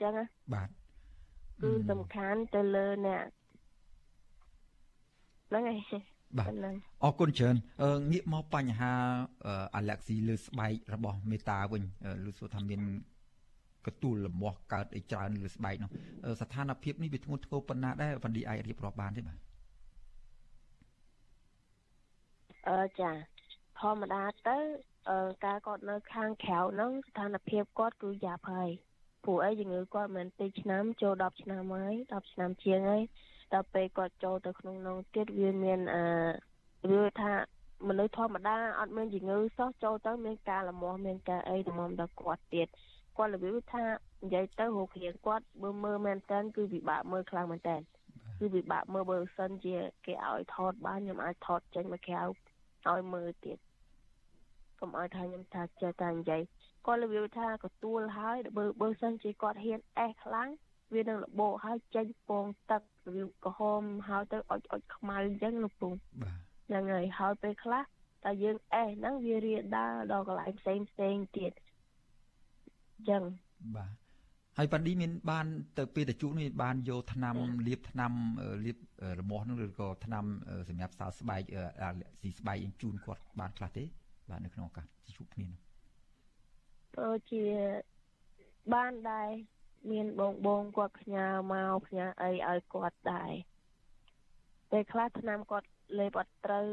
ចឹងណាបាទគឺសំខាន់ទៅលើអ្នកហ្នឹងហើយបាទអរគុណច្រើនងាកមកបញ្ហាអាឡែស៊ីលើស្បែករបស់មេតាវិញលឺសួរថាមានកទួលលមាស់កើតអីច្រើនលើស្បែកនោះស្ថានភាពនេះវាធ្ងន់ធ្ងរប៉ុណ្ណាដែរវ៉ាន់ឌីអាចរៀបរាប់បានទេបាទអឺចាធម្មតាទៅអឺការគាត់នៅខាងក្រៅហ្នឹងស្ថានភាពគាត់គឺយ៉ាប់ហើយ ព្រោះអីជំងឺគាត់មិនតិចឆ្នាំចូល10ឆ្នាំហើយ10ឆ្នាំជាងហើយដល់ពេលគាត់ចូលទៅក្នុងនោះទៀតវាមានអឺវាថាមនុស្សធម្មតាអត់មានជំងឺសោះចូលទៅមានការលមាស់មានការអីទៅមកដល់គាត់ទៀតគាត់របៀបថានិយាយទៅរូបរាងគាត់បើមើលមែនតើគឺពិបាកមើលខ្លាំងមែនតើគឺពិបាកមើលបើសិនជាគេឲ្យថតបានខ្ញុំអាចថតចេញមកក្រៅឲ្យមើលទៀតកុំឲ្យថាខ្ញុំថាចេះតែនិយាយ គាត់របៀបថាកទួលហើយបើបើសិនជាគាត់ហ៊ានអេះខ្លាំងវានឹងលបោហើយចេញពងទឹករបៀបក្រហមហើយទៅអុចអុចខ្មៅអញ្ចឹងលោកពូហ្នឹងហើយហើយពេលខ្លះតែយើងអេះហ្នឹងវារាដើរដល់កន្លែងផ្សេងផ្សេងទៀតចឹងបាទហើយប៉ាឌីមានបានទៅពេលតជក់នេះបានយកថ្នាំលាបថ្នាំលាបរមាស់នោះឬក៏ថ្នាំសម្រាប់សើស្បែកស៊ីស្បែកជូនគាត់បានខ្លះទេបាទនៅក្នុងឱកាសជួបគ្នានោះ ដូចជាបានដែរមានបងបងគាត់ផ្ញើមកផ្ញើអីឲ្យគាត់ដែរពេលខ្លះឆ្នាំគាត់លេបអត់ត្រូវ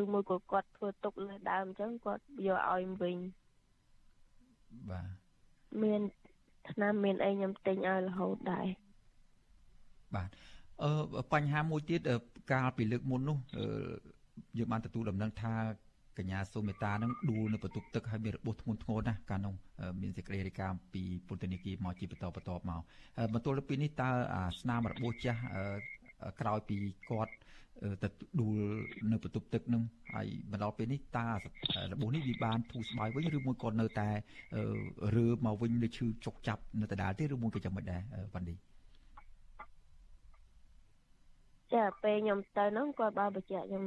ឬមួយក៏គាត់ធ្វើទុកលើដើមអញ្ចឹងគាត់យកឲ្យវិញបាទមានឆ្នាំមានអីខ្ញុំទិញឲ្យរហូតដែរបាទអឺបញ្ហាមួយទៀតកាលពីលើកមុននោះយើងបានទទួលដំណឹងថា កញ្ញាសូមេតានឹងដួលនៅបន្ទប់ទឹកហើយមានរបួសធ្ងន់ធ្ងរណាស់កាលនោះមានសេចក្តីរាយការណ៍ពីពន្ធនាគារមកជាបន្តបន្ទាប់មកបន្ទាប់ពីនេះតើស្នាមរបួសចាស់ក្រោយពីគាត់ទៅដួលនៅបន្ទប់ទឹកនឹងហើយមកដល់ពេលនេះតើរបួសនេះវាបានធូរស្បើយវិញឬមួយក៏នៅតែរើមកវិញនៅឈឺចុកចាប់នៅដដែលទេឬមួយក៏យ៉ាងម៉េចដែរវ៉ាន់ឌីចាពេលខ្ញុំទៅនោះគាត់បានបញ្ជាក់ខ្ញុំ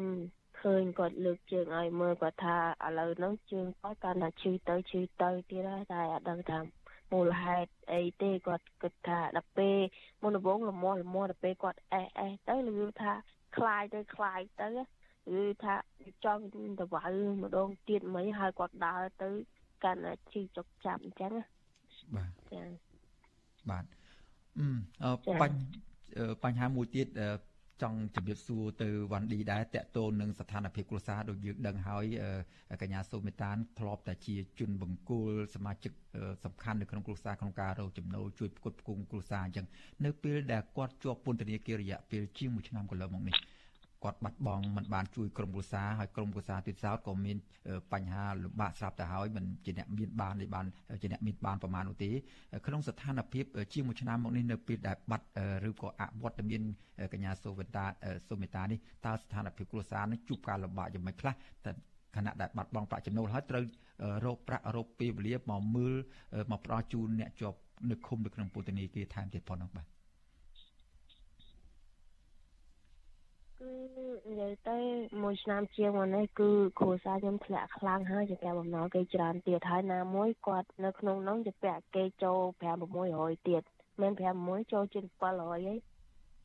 ឃើញគាត់លើកជើងឲ្យមើលគាត់ថាឥឡូវហ្នឹងជើងគាត់កាន់តែឈឺទៅឈឺទៅទៀតហើយតែអត់ដឹងថាមូលហេតុអីទេគាត់គិតថាដល់ពេលមុនដំបូងលមលមដល់ពេលគាត់អេសអេសទៅលឺថាคลายទៅคลายទៅគឺថាចង់ទៅវ៉ៅម្ដងទៀតមិនហើយគាត់ដើរទៅកាន់តែឈឺចុកចាប់អញ្ចឹងបាទចាបាទអឺបញ្បញ្ហាមួយទៀត ចង់ជម្រាបសួរទៅវ៉ាន់ឌីដែរតកតូននឹងស្ថានភាពគ្រួសារដូចយើងដឹងហើយកញ្ញាសូមេតានធ្លាប់តែជាជនបង្គោលសមាជិកសំខាន់នៅក្នុងគ្រួសារក្នុងការរកចំណូលជួយផ្គត់ផ្គង់គ្រួសារអញ្ចឹងនៅពេលដែលគាត់ជាប់ពន្ធនាគាររយៈពេលជាង1ឆ្នាំកន្លងមកនេះ គាត់បាត់បង់មិនបានជួយក្រុមគ្រួសារហើយក្រុមគ្រួសារទៀតសោតក៏មានបញ្ហាលំបាកស្រាប់ទៅហើយមិនជាអ្នកមានបានទេបានជាអ្នកមានបានប្រមាណនោះទេក្នុងស្ថានភាពជាងមួយឆ្នាំមកនេះនៅពេលដែលបាត់ឬក៏អវត្តមានកញ្ញាសូវិតាសូមេតានេះតើស្ថានភាពគ្រួសារនឹងជួបការលំបាកយ៉ាងម៉េចខ្លះតែខណៈដែលបាត់បង់ប្រាក់ចំណូលហើយត្រូវរកប្រាក់រកពេលវេលាមកមើលមកផ្ដល់ជូនអ្នកជាប់នៅឃុំនៅក្នុងពន្ធនាគារថែមទៀតផងនោះបាទ គឺនិយាយទៅមួយឆ្នាំជាងមកនេះគឺគ្រួសារខ្ញុំធ្លាក់ខ្លាំងហើយជាការបំណុលគេច្រើនទៀតហើយណាមួយគាត់នៅក្នុងនោះជាពាក់គេចូល5 600ទៀតមិន5 6ចូលជាង700ហី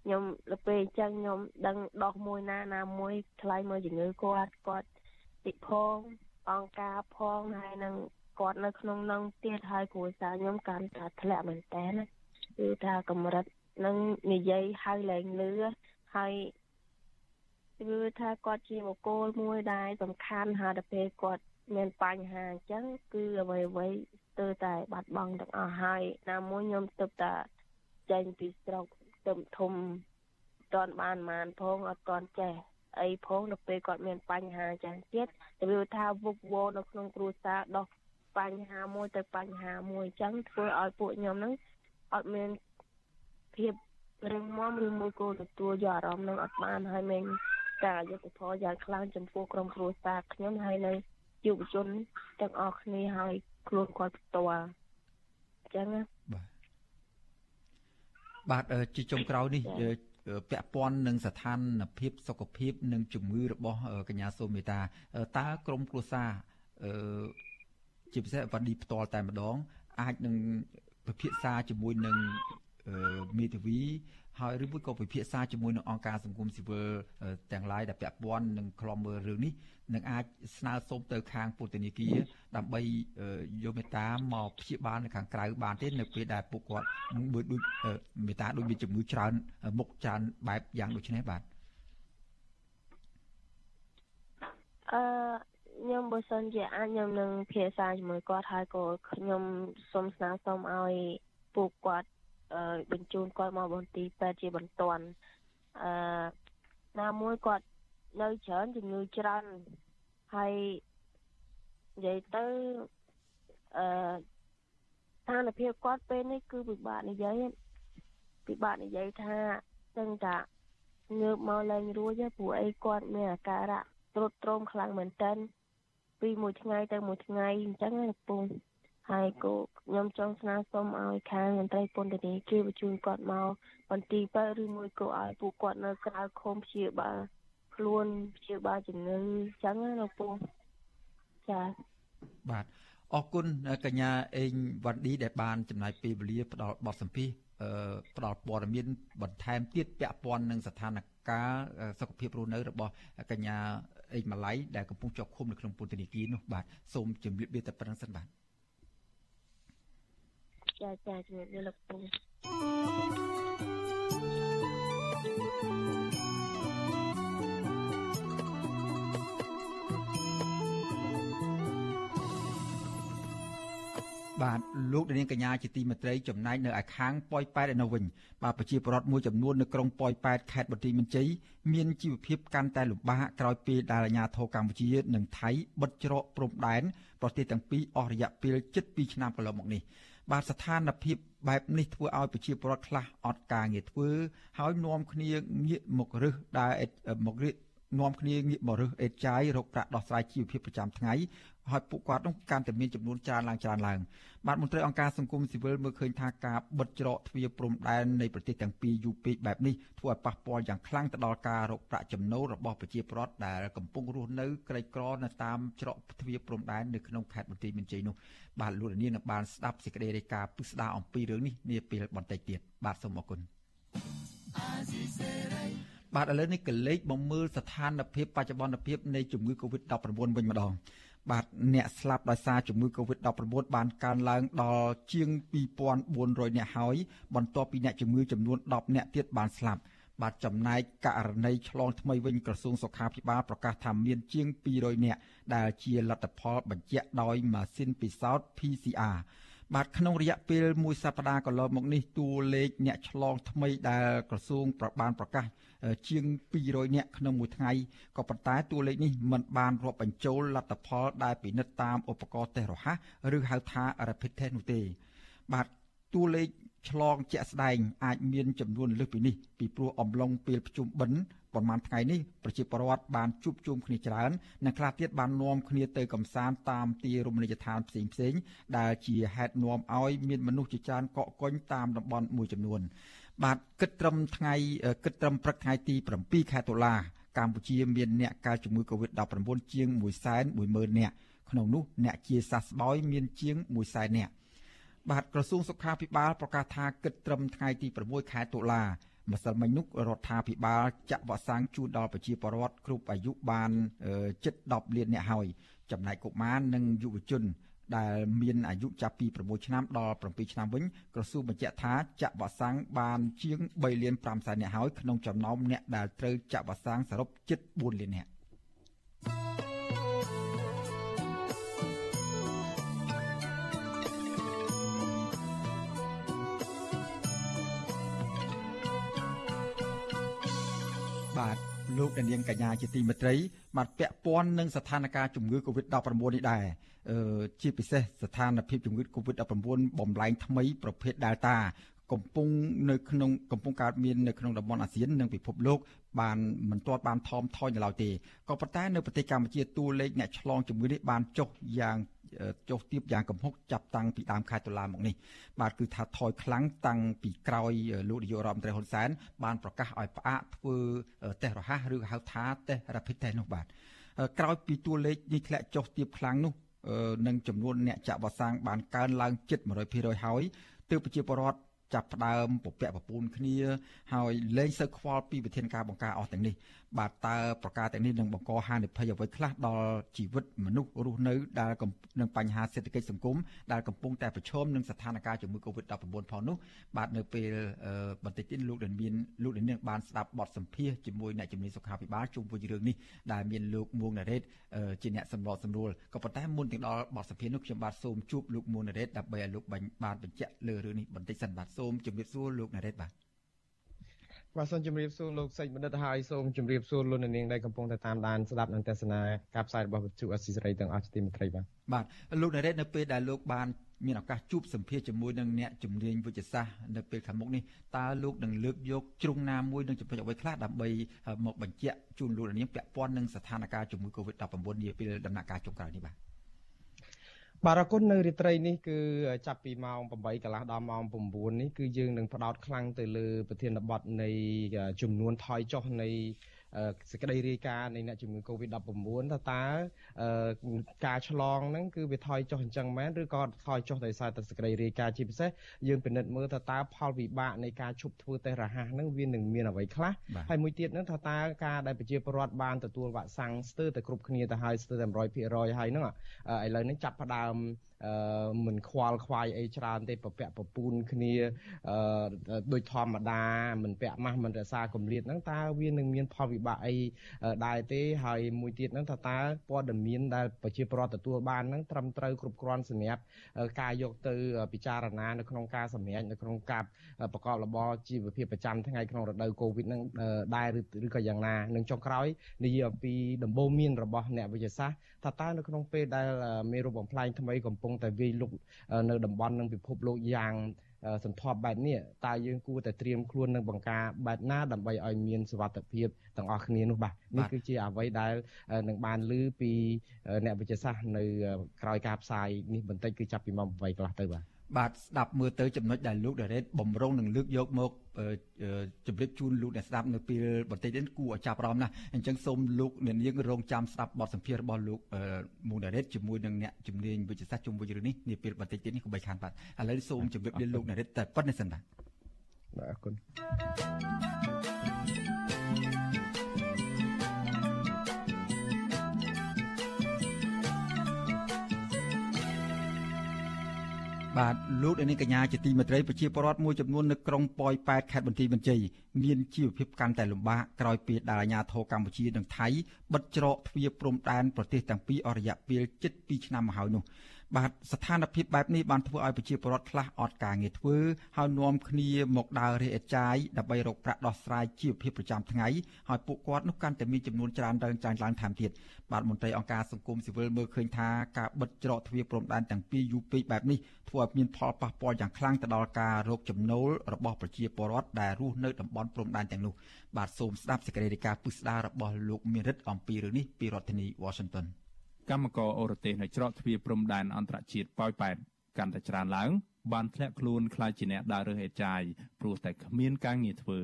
ខ្ញុំទៅពេលអញ្ចឹងខ្ញុំដឹងដោះមួយណាណាមួយថ្លៃមើលជំងឺគាត់គាត់តិផងអង្គការផងហើយនឹងគាត់នៅក្នុងនឹងទៀតហើយគ្រួសារខ្ញុំកាន់តែធ្លាក់មែនតើណាគឺថាកម្រិតនឹងនិយាយហៅលែងលឺហើយ គឺថាគាត់ជាបុគ្គលមួយដែលសំខាន់ហើយដល់ពេលគាត់មានបញ្ហាអញ្ចឹងគឺអ្វីអ្វីស្ទើរតែបាត់បង់ទាំងអស់ហើយណាមួយខ្ញុំទើបតែចេញពីស្រុកទៅធំតន់បានបានផងអត់តន់ចេះអីផងដល់ពេលគាត់មានបញ្ហាចឹងទៀតទៅវាថាវឹកវរនៅក្នុងគ្រួសារដោះបញ្ហាមួយទៅបញ្ហាមួយចឹងធ្វើឲ្យពួកខ្ញុំហ្នឹងអត់មានភាពរឹងមាំឬមួយក៏ទទួលយកអារម្មណ៍នឹងអត់បានហើយមាន ការយុត្តិធម៌យ៉ាងខ្លាំងចំពោះក្រុមគ្រួសារខ្ញុំហើយនៅយុវជនទាំងអស់គ្នាហើយខ្លួនគាត់ផ្ទាល់អញ្ចឹងបាទបាទជាចុងក្រោយនេះពាក់ព័ន្ធនឹងស្ថានភាពសុខភាព និងជំងឺរបស់កញ្ញាសូមេតាតើក្រមគ្រួសារអឺជាពិសេសវ៉ាឌីផ្ទាល់តែម្ដង អាចនឹងពិភាក្សាជាមួយនឹង មេធាវីហើយឬមួយក៏ពិភាក្សាជាមួយនឹងអង្គការសង្គមស៊ីវិលទាំងឡាយដែលពាក់ព័ន្ធនឹងខ្លំមើលរឿងនេះនឹងអាចស្នើសុំទៅខាងពុទ្ធនីគារដើម្បីយកមេត្តាមកព្យាបាលនៅខាងក្រៅបានទេនៅពេលដែលពួកគាត់ដូចដូចមេត្តាដូចមានជំងឺច្រើនមុខច្រើនបែបយ៉ាងដូចនេះបាទអឺខ្ញុំបើសិនជាអាចខ្ញុំនឹងភាសាជាមួយគាត់ហើយក៏ខ្ញុំសូមស្នើសុំឲ្យពួកគាត់ បញ្ជូនគាត់មកបន្ទីពេទ្យជាបន្ទាន់អឺណាមួយគាត់នៅច្រើនជំងឺច្រើនហើយនិយាយទៅអឺស្ថានភាពគាត់ពេលនេះគឺពិបាកនិយាយពិបាកនិយាយថាទាំងតាងើបមកឡើងរួចព្រោះអីគាត់មានអាការៈទ្រុឌទ្រោមខ្លាំងមែនតើពីមួយថ្ងៃទៅមួយថ្ងៃអញ្ចឹងណាពង ហើយក៏ខ្ញុំចង់ស្នើសុំឲ្យខាងមន្ត្រីពន្ធនាគារបញ្ជូនគាត់មកបន្ទីបើឬមួយក៏ឲ្យពួកគាត់នៅក្រៅឃុំព្យាបាលខ្លួនព្យាបាលជំងឺអញ្ចឹងណាលោកពូចាបាទអរគុណកញ្ញាអេងវ៉ាន់ឌីដែលបានចំណាយពេលវេលាផ្ដល់បទសម្ភាសអឺផ្ដល់ព័ត៌មានបន្ថែមទៀតពាក់ព័ន្ធនឹងស្ថានភាពសុខភាពរស់នៅរបស់កញ្ញាអេងម៉ាឡៃដែលកំពុងជាប់ឃុំនៅក្នុងពន្ធនាគារនោះបាទសូមជម្រាបលាតែប៉ុណ្្នឹងសិនបាទ ចាចាជំរាបលាលោកពូបាទលោកនាងកញ្ញាជាទីមេត្រីចំណែកនៅឯខាងប៉ោយប៉ែតឯនៅវិញបាទប្រជាពលរដ្ឋមួយចំនួននៅក្រុងប៉ោយប៉ែតខេត្តបន្ទាយមានជ័យមានជីវភាពកាន់តែលំបាកក្រោយពេលដែលអាជ្ញាធរកម្ពុជានិងថៃបិទច្រកព្រំដែនប្រទេសទាំងពីរអស់រយៈពេល7ឆ្នាំកន្លងមកនេះ បាទស្ថានភាពបែបនេះធ្វើឲ្យប្រជាពលរដ្ឋខ្លះអត់ការងារធ្វើហើយនាំគ្នាងាកមករឹសដើរមករៀប នាំគ្នាងាកមករឹសអេតចាយរកប្រាក់ដោះស្រាយជីវភាពប្រចាំថ្ងៃហើយពួកគាត់នោះកាន់តែមានចំនួនច្រើនឡើងច្រើនឡើងបាទមន្ត្រីអង្គការសង្គមស៊ីវិលមើលឃើញថាការបិទច្រកទ្វារព្រំដែននៃប្រទេសទាំងពីរយូរពេកបែបនេះធ្វើឲ្យប៉ះពាល់យ៉ាងខ្លាំងទៅដល់ការរកប្រាក់ចំណូលរបស់ប្រជាពលរដ្ឋដែលកំពុងរស់នៅក្រីក្រនៅតាមច្រកទ្វារព្រំដែននៅក្នុងខេត្តបន្ទាយមានជ័យនោះបាទលោកលាននឹងបានស្ដាប់សេចក្តីរាយការណ៍ពិស្ដារអំពីរឿងនេះនាពេលបន្តិចទៀតបាទសូមអរគុណ បាទឥឡូវនេះកលេចបំមើលស្ថានភាពបច្ចុប្បន្នភាពនៃជំងឺ Covid-19 វិញម្ដងបាទអ្នកស្លាប់ដោយសារជំងឺ Covid-19 បានកើនឡើងដល់ជាង2400អ្នកហើយបន្ទាប់ពីអ្នកជំងឺចំនួន10អ្នកទៀតបានស្លាប់បាទចំណែកករណីឆ្លងថ្មីវិញក្រសួងសុខាភិបាលប្រកាសថាមានជាង200អ្នកដែលជាលទ្ធផលបញ្ជាក់ដោយម៉ាស៊ីនពិសោធន៍ PCR បាទក្នុងរយៈពេលមួយសប្តាហ៍កន្លងមកនេះតួលេខអ្នកឆ្លងថ្មីដែលក្រសួងប្របានប្រកាស ជាង200នាក់ក្នុងមួយថ្ងៃក៏ប៉ុន្តែតួលេខនេះមិនបានរាប់បញ្ចូលលទ្ធផលដែលពិនិត្យតាមឧបករណ៍តេស្តរហ័សឬហៅថា rapid test នោះទេ បាទតួលេខឆ្លងជាក់ស្ដែងអាចមានចំនួនលើសពីនេះពីព្រោះអំឡុងពេលប្រជុំបិណ្ឌប្រហែលថ្ងៃនេះប្រជាពលរដ្ឋបានជួបជុំគ្នាច្រើននិងខ្លះទៀតបាននាំគ្នាទៅកំសាន្តតាមទីរមណីយដ្ឋានផ្សេងផ្សេងដែលជាហេតុនាំឲ្យមានមនុស្សជាច្រើនកកកុញតាមតំបន់មួយចំនួន បាទគិតត្រឹមថ្ងៃគិតត្រឹមព្រឹកថ្ងៃទី7ខែតុលាកម្ពុជាមានអ្នកកើតជំងឺ Covid-19 ជាង110,000នាក់ក្នុងនោះអ្នកជាសះស្បើយមានជាង100,000នាក់បាទក្រសួងសុខាភិបាលប្រកាសថាគិតត្រឹមថ្ងៃទី6ខែតុលាម្សិលមិញនោះរដ្ឋាភិបាលចាក់វ៉ាក់សាំងជូនដល់ប្រជាពលរដ្ឋគ្រប់អាយុបានជិត10លាននាក់ហើយចំណែកកុមារនិងយុវជន ដែលមានអាយុចាប់ពី6ឆ្នាំដល់7ឆ្នាំវិញក្រសួងបញ្ជាក់ថាចាក់វ៉ាក់សាំងបានជាង3លាន5សែននាក់ហើយក្នុងចំណោមអ្នកដែលត្រូវចាក់វ៉ាក់សាំងសរុបជិត4លាននាក់ បាទលោកនាងកញ្ញាជាទីមេត្រីបាទពាក់ព័ន្ធនឹងស្ថានភាពជំងឺ Covid-19 នេះដែរអឺជាពិសេសស្ថានភាពជំងឺ Covid-19 បំលែងថ្មីប្រភេទ Delta កំពុងនៅក្នុងកំពុងកើតមាននៅក្នុងតំបន់អាស៊ាននិងពិភពលោកបានមិនទាន់បានថមថយនៅឡើយទេក៏ប៉ុន្តែនៅប្រទេសកម្ពុជាតួលេខអ្នកឆ្លងជំងឺនេះបានចុះយ៉ាង ចុះទៀបយ៉ាងកំហុកចាប់តាំងពីដើមខែតុលាមកនេះបាទគឺថាថយខ្លាំងតាំងពីក្រោយលោកនាយករដ្ឋមន្ត្រីហ៊ុនសែនបានប្រកាសឲ្យផ្អាកធ្វើតេស្តរហ័សឬហៅថាតេស្ត rapid test នោះបាទក្រោយពីតួលេខនេះធ្លាក់ចុះទៀបខ្លាំងនោះនឹងចំនួនអ្នកចាក់វ៉ាក់សាំងបានកើនឡើងជិត100%ហើយទើបប្រជាពលរដ្ឋចាប់ផ្ដើមពពាក់ពពូនគ្នាហើយលែងសូវខ្វល់ពីវិធានការបង្ការអស់ទាំងនេះ បាទតើប្រការទាំងនេះនឹងបង្កហានិភ័យអ្វីខ្លះដល់ជីវិតមនុស្សរស់នៅដែលនឹងបញ្ហាសេដ្ឋកិច្ចសង្គមដែលកំពុងតែប្រឈមនឹងស្ថានភាពជំងឺ Covid-19 ផងនោះបាទនៅពេលបន្តិចទៀតលោកដែលមានលោកដែលនឹងបានស្ដាប់បទសម្ភាសជាមួយអ្នកជំនាញសុខាភិបាលជុំវិញរឿងនេះដែលមានលោកមួងណារ៉េតជាអ្នកសម្របសម្រួលក៏ប៉ុន្តែមុនទាំងដល់បទសម្ភាសនោះខ្ញុំបាទសូមជួបលោកមួងណារ៉េតដើម្បីឲ្យលោកបានបញ្ជាក់លើរឿងនេះបន្តិចសិនបាទសូមជម្រាបសួរលោកណារ៉េតបាទ បាទសូមជម្រាបសួរលោកសេចបណ្ឌិតហើយសូមជម្រាបសួរលោកនាងដែលកំពុងតែតាមដានស្ដាប់និងទស្សនាការផ្សាយរបស់វិទ្យុអស៊ីសេរីទាំងអស់ជាទីមេត្រីបាទបាទលោកណារ៉េតនៅពេលដែលលោកបានមានឱកាសជួបសម្ភាសជាមួយនឹងអ្នកជំនាញវិទ្យាសាស្ត្រនៅពេលខាងមុខនេះតើលោកនឹងលើកយកជ្រុងណាមួយនឹងចំណុចអ្វីខ្លះដើម្បីមកបញ្ជាក់ជូនលោកនាងពាក់ព័ន្ធនឹងស្ថានភាពជំងឺ Covid-19 នាពេលដំណាក់កាលចុងក្រោយនេះបាទ បាទអរគុណនៅរាត្រីនេះគឺចាប់ពីម៉ោង8កន្លះដល់ម៉ោង9នេះគឺយើងនឹងផ្ដោតខ្លាំងទៅលើប្រធានបទនៃចំនួនថយចុះនៃ សេចក្តីរាយការណ៍នៃអ្នកជំងឺ Covid-19 ថាតើការឆ្លងហ្នឹងគឺវាថយចុះអញ្ចឹងមែនឬក៏ថយចុះដោយសារតែសេចក្តីរាយការណ៍ជាពិសេសយើងពិនិត្យមើលថាតើផលវិបាកនៃការឈប់ធ្វើតេស្តរហ័សហ្នឹងវានឹងមានអ្វីខ្លះហើយមួយទៀតហ្នឹងថាតើការដែលប្រជាពលរដ្ឋបានទទួលវ៉ាក់សាំងស្ទើរតែគ្រប់គ្នាទៅហើយស្ទើរតែ100%ហើយហ្នឹងឥឡូវនេះចាប់ផ្ដើមអឺ មិនខ្វល់ខ្វាយអីច្រើនទេប្រពាក់ប្រពូនគ្នាអឺដូចធម្មតាមិនពាក់ម៉ាស់មិនរក្សាកម្រិតហ្នឹងតើវានឹងមានផលវិបាកអីដែរទេហើយមួយទៀតហ្នឹងថាតើព័ត៌មានដែលប្រជាពលរដ្ឋទទួលបានហ្នឹងត្រឹមត្រូវគ្រប់គ្រាន់សម្រាប់ការយកទៅពិចារណានៅក្នុងការសម្រេចនៅក្នុងការប្រកបរបរជីវភាពប្រចាំថ្ងៃក្នុងរដូវកូវីដហ្នឹងដែរឬក៏យ៉ាងណានឹងចុងក្រោយនិយាយអំពីដំបូន្មានរបស់អ្នកវិទ្យាសាស្ត្រថាតើនៅក្នុងពេលដែលមេរោគបំផ្លាញថ្មីកំពុងតែវាយលុកនៅតំបន់និងពិភពលោកយ៉ាងសន្ធាប់បែបនេះតើយើងគួរតែត្រៀមខ្លួននឹងបង្ការបែបណាដើម្បីឲ្យមានសុវត្ថិភាពទាំងអស់គ្នានោះបាទនេះគឺជាអ្វីដែលនឹងបានលើពីអ្នកវិទ្យាសាស្ត្រនៅក្រោយការផ្សាយនេះបន្តិចគឺចាប់ពីម៉ោង8កន្លះទៅបាទ បាទស្ដាប់មើលទៅចំណុចដែលលោកដារ៉េតបំរុងនឹងលើកយកមកជម្រាបជូនលោកអ្នកស្ដាប់នៅពេលបន្តិចនេះគួរឲ្យចាប់អារម្មណ៍ណាស់អញ្ចឹងសូមលោកអ្នកនាងរងចាំស្ដាប់បទសម្ភាសន៍របស់លោកមូដារ៉េតជាមួយនឹងអ្នកជំនាញវិទ្យាសាស្ត្រជុំវិញរឿងនេះនាពេលបន្តិចទៀតនេះកុំបីខានបាទឥឡូវសូមជម្រាបលាលោកអ្នករ៉េតតែប៉ុណ្្នេះសិនបាទបាទអរគុណ បាទលោកនាងកញ្ញាជាទីមេត្រីប្រជាពលរដ្ឋមួយចំនួននៅក្រុងប៉ោយប៉ែតខេត្តបន្ទាយមានជ័យមានជីវភាពកាន់តែលំបាកក្រោយពីដែលអាជ្ញាធរកម្ពុជានិងថៃបិទច្រកទ្វារព្រំដែនប្រទេសទាំងពីរអស់រយៈពេលជិត2ឆ្នាំមកហើយនោះ បាទស្ថានភាពបែបនេះបានធ្វើឲ្យប្រជាពលរដ្ឋខ្លះអត់ការងារធ្វើហើយនាំគ្នាមកដើររេអេតចាយដើម្បីរកប្រាក់ដោះស្រាយជីវភាពប្រចាំថ្ងៃហើយពួកគាត់នោះកាន់តែមានចំនួនច្រើនឡើងច្រើនឡើងថែមទៀតបាទមន្ត្រីអង្គការសង្គមស៊ីវិលមើលឃើញថាការបិទច្រកទ្វារព្រំដែនទាំងពីរយូរពេកបែបនេះធ្វើឲ្យមានផលប៉ះពាល់យ៉ាងខ្លាំងទៅដល់ការរកចំណូលរបស់ប្រជាពលរដ្ឋដែលរស់នៅតំបន់ព្រំដែនទាំងនោះបាទសូមស្ដាប់សេចក្តីរាយការណ៍ពុស្ដាររបស់លោកមានរិទ្ធអំពីរឿងនេះពីរដ្ឋធានី Washington កម្មករអូរទេសនៅច្រកទ្វារព្រំដែនអន្តរជាតិប៉ោយប៉ែតកាន់តែច្រើនឡើងបានធ្លាក់ខ្លួនខ្លាចជាអ្នកដើររើសអេចាយព្រោះតែគ្មានការងារធ្វើ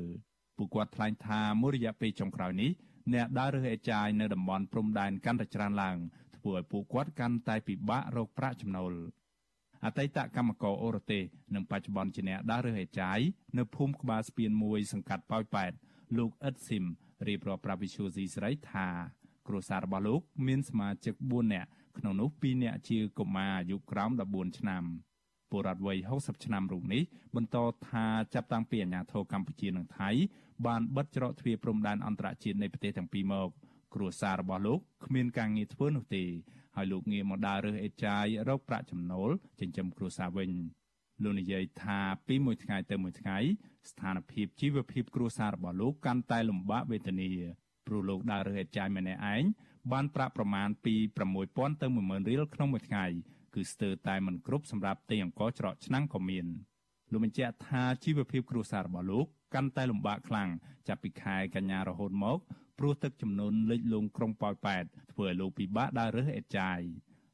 ពួកគាត់ថ្លែងថាមួយរយៈពេលចុងក្រោយនេះអ្នកដើររើសអេចាយនៅតំបន់ព្រំដែនកាន់តែច្រើនឡើងធ្វើឲ្យពួកគាត់កាន់តែពិបាករកប្រាក់ចំណូលអតីតកម្មករអូរទេសនិងបច្ចុប្បន្នជាអ្នកដើររើសអេចាយនៅភូមិក្បាលស្ពានមួយសង្កាត់ប៉ោយប៉ែតលោកអ៊ិតស៊ីមរៀបរាប់ប្រាប់វិសុយស៊ីស្រីថា គ្រួសាររបស់លោកមានសមាជិក4នាក់ក្នុងនោះ2នាក់ជាកុមារអាយុក្រោម14ឆ្នាំពលរដ្ឋវ័យ60ឆ្នាំរូបនេះបន្តថាចាប់តាំងពីអាញាធរកម្ពុជានិងថៃបានបិទច្រកទ្វារព្រំដែនអន្តរជាតិនៃប្រទេសទាំងពីរមកគ្រួសាររបស់លោកគ្មានការងារធ្វើនោះទេហើយលោកងាកមកដើររើសអេចាយរកប្រាក់ចំណូលចិញ្ចឹមគ្រួសារវិញលោកនិយាយថាពីមួយថ្ងៃទៅមួយថ្ងៃស្ថានភាពជីវភាពគ្រួសាររបស់លោកកាន់តែលំបាកវេទនា ព្រោះលោកដើររើសអេតចាយម្នាក់ឯងបានប្រាក់ប្រមាណពី6000ទៅ10000រៀលក្នុងមួយថ្ងៃគឺស្ទើរតែមិនគ្រប់សម្រាប់ទិញអង្ករច្រកឆ្នាំងក៏មានលោកបញ្ជាក់ថាជីវភាពគ្រួសាររបស់លោកកាន់តែលំបាកខ្លាំងចាប់ពីខែកញ្ញារហូតមកព្រោះទឹកចំនួនលិចលង់ក្រុងប៉ោយប៉ែតធ្វើឲ្យលោកពិបាកដើររើសអេតចាយ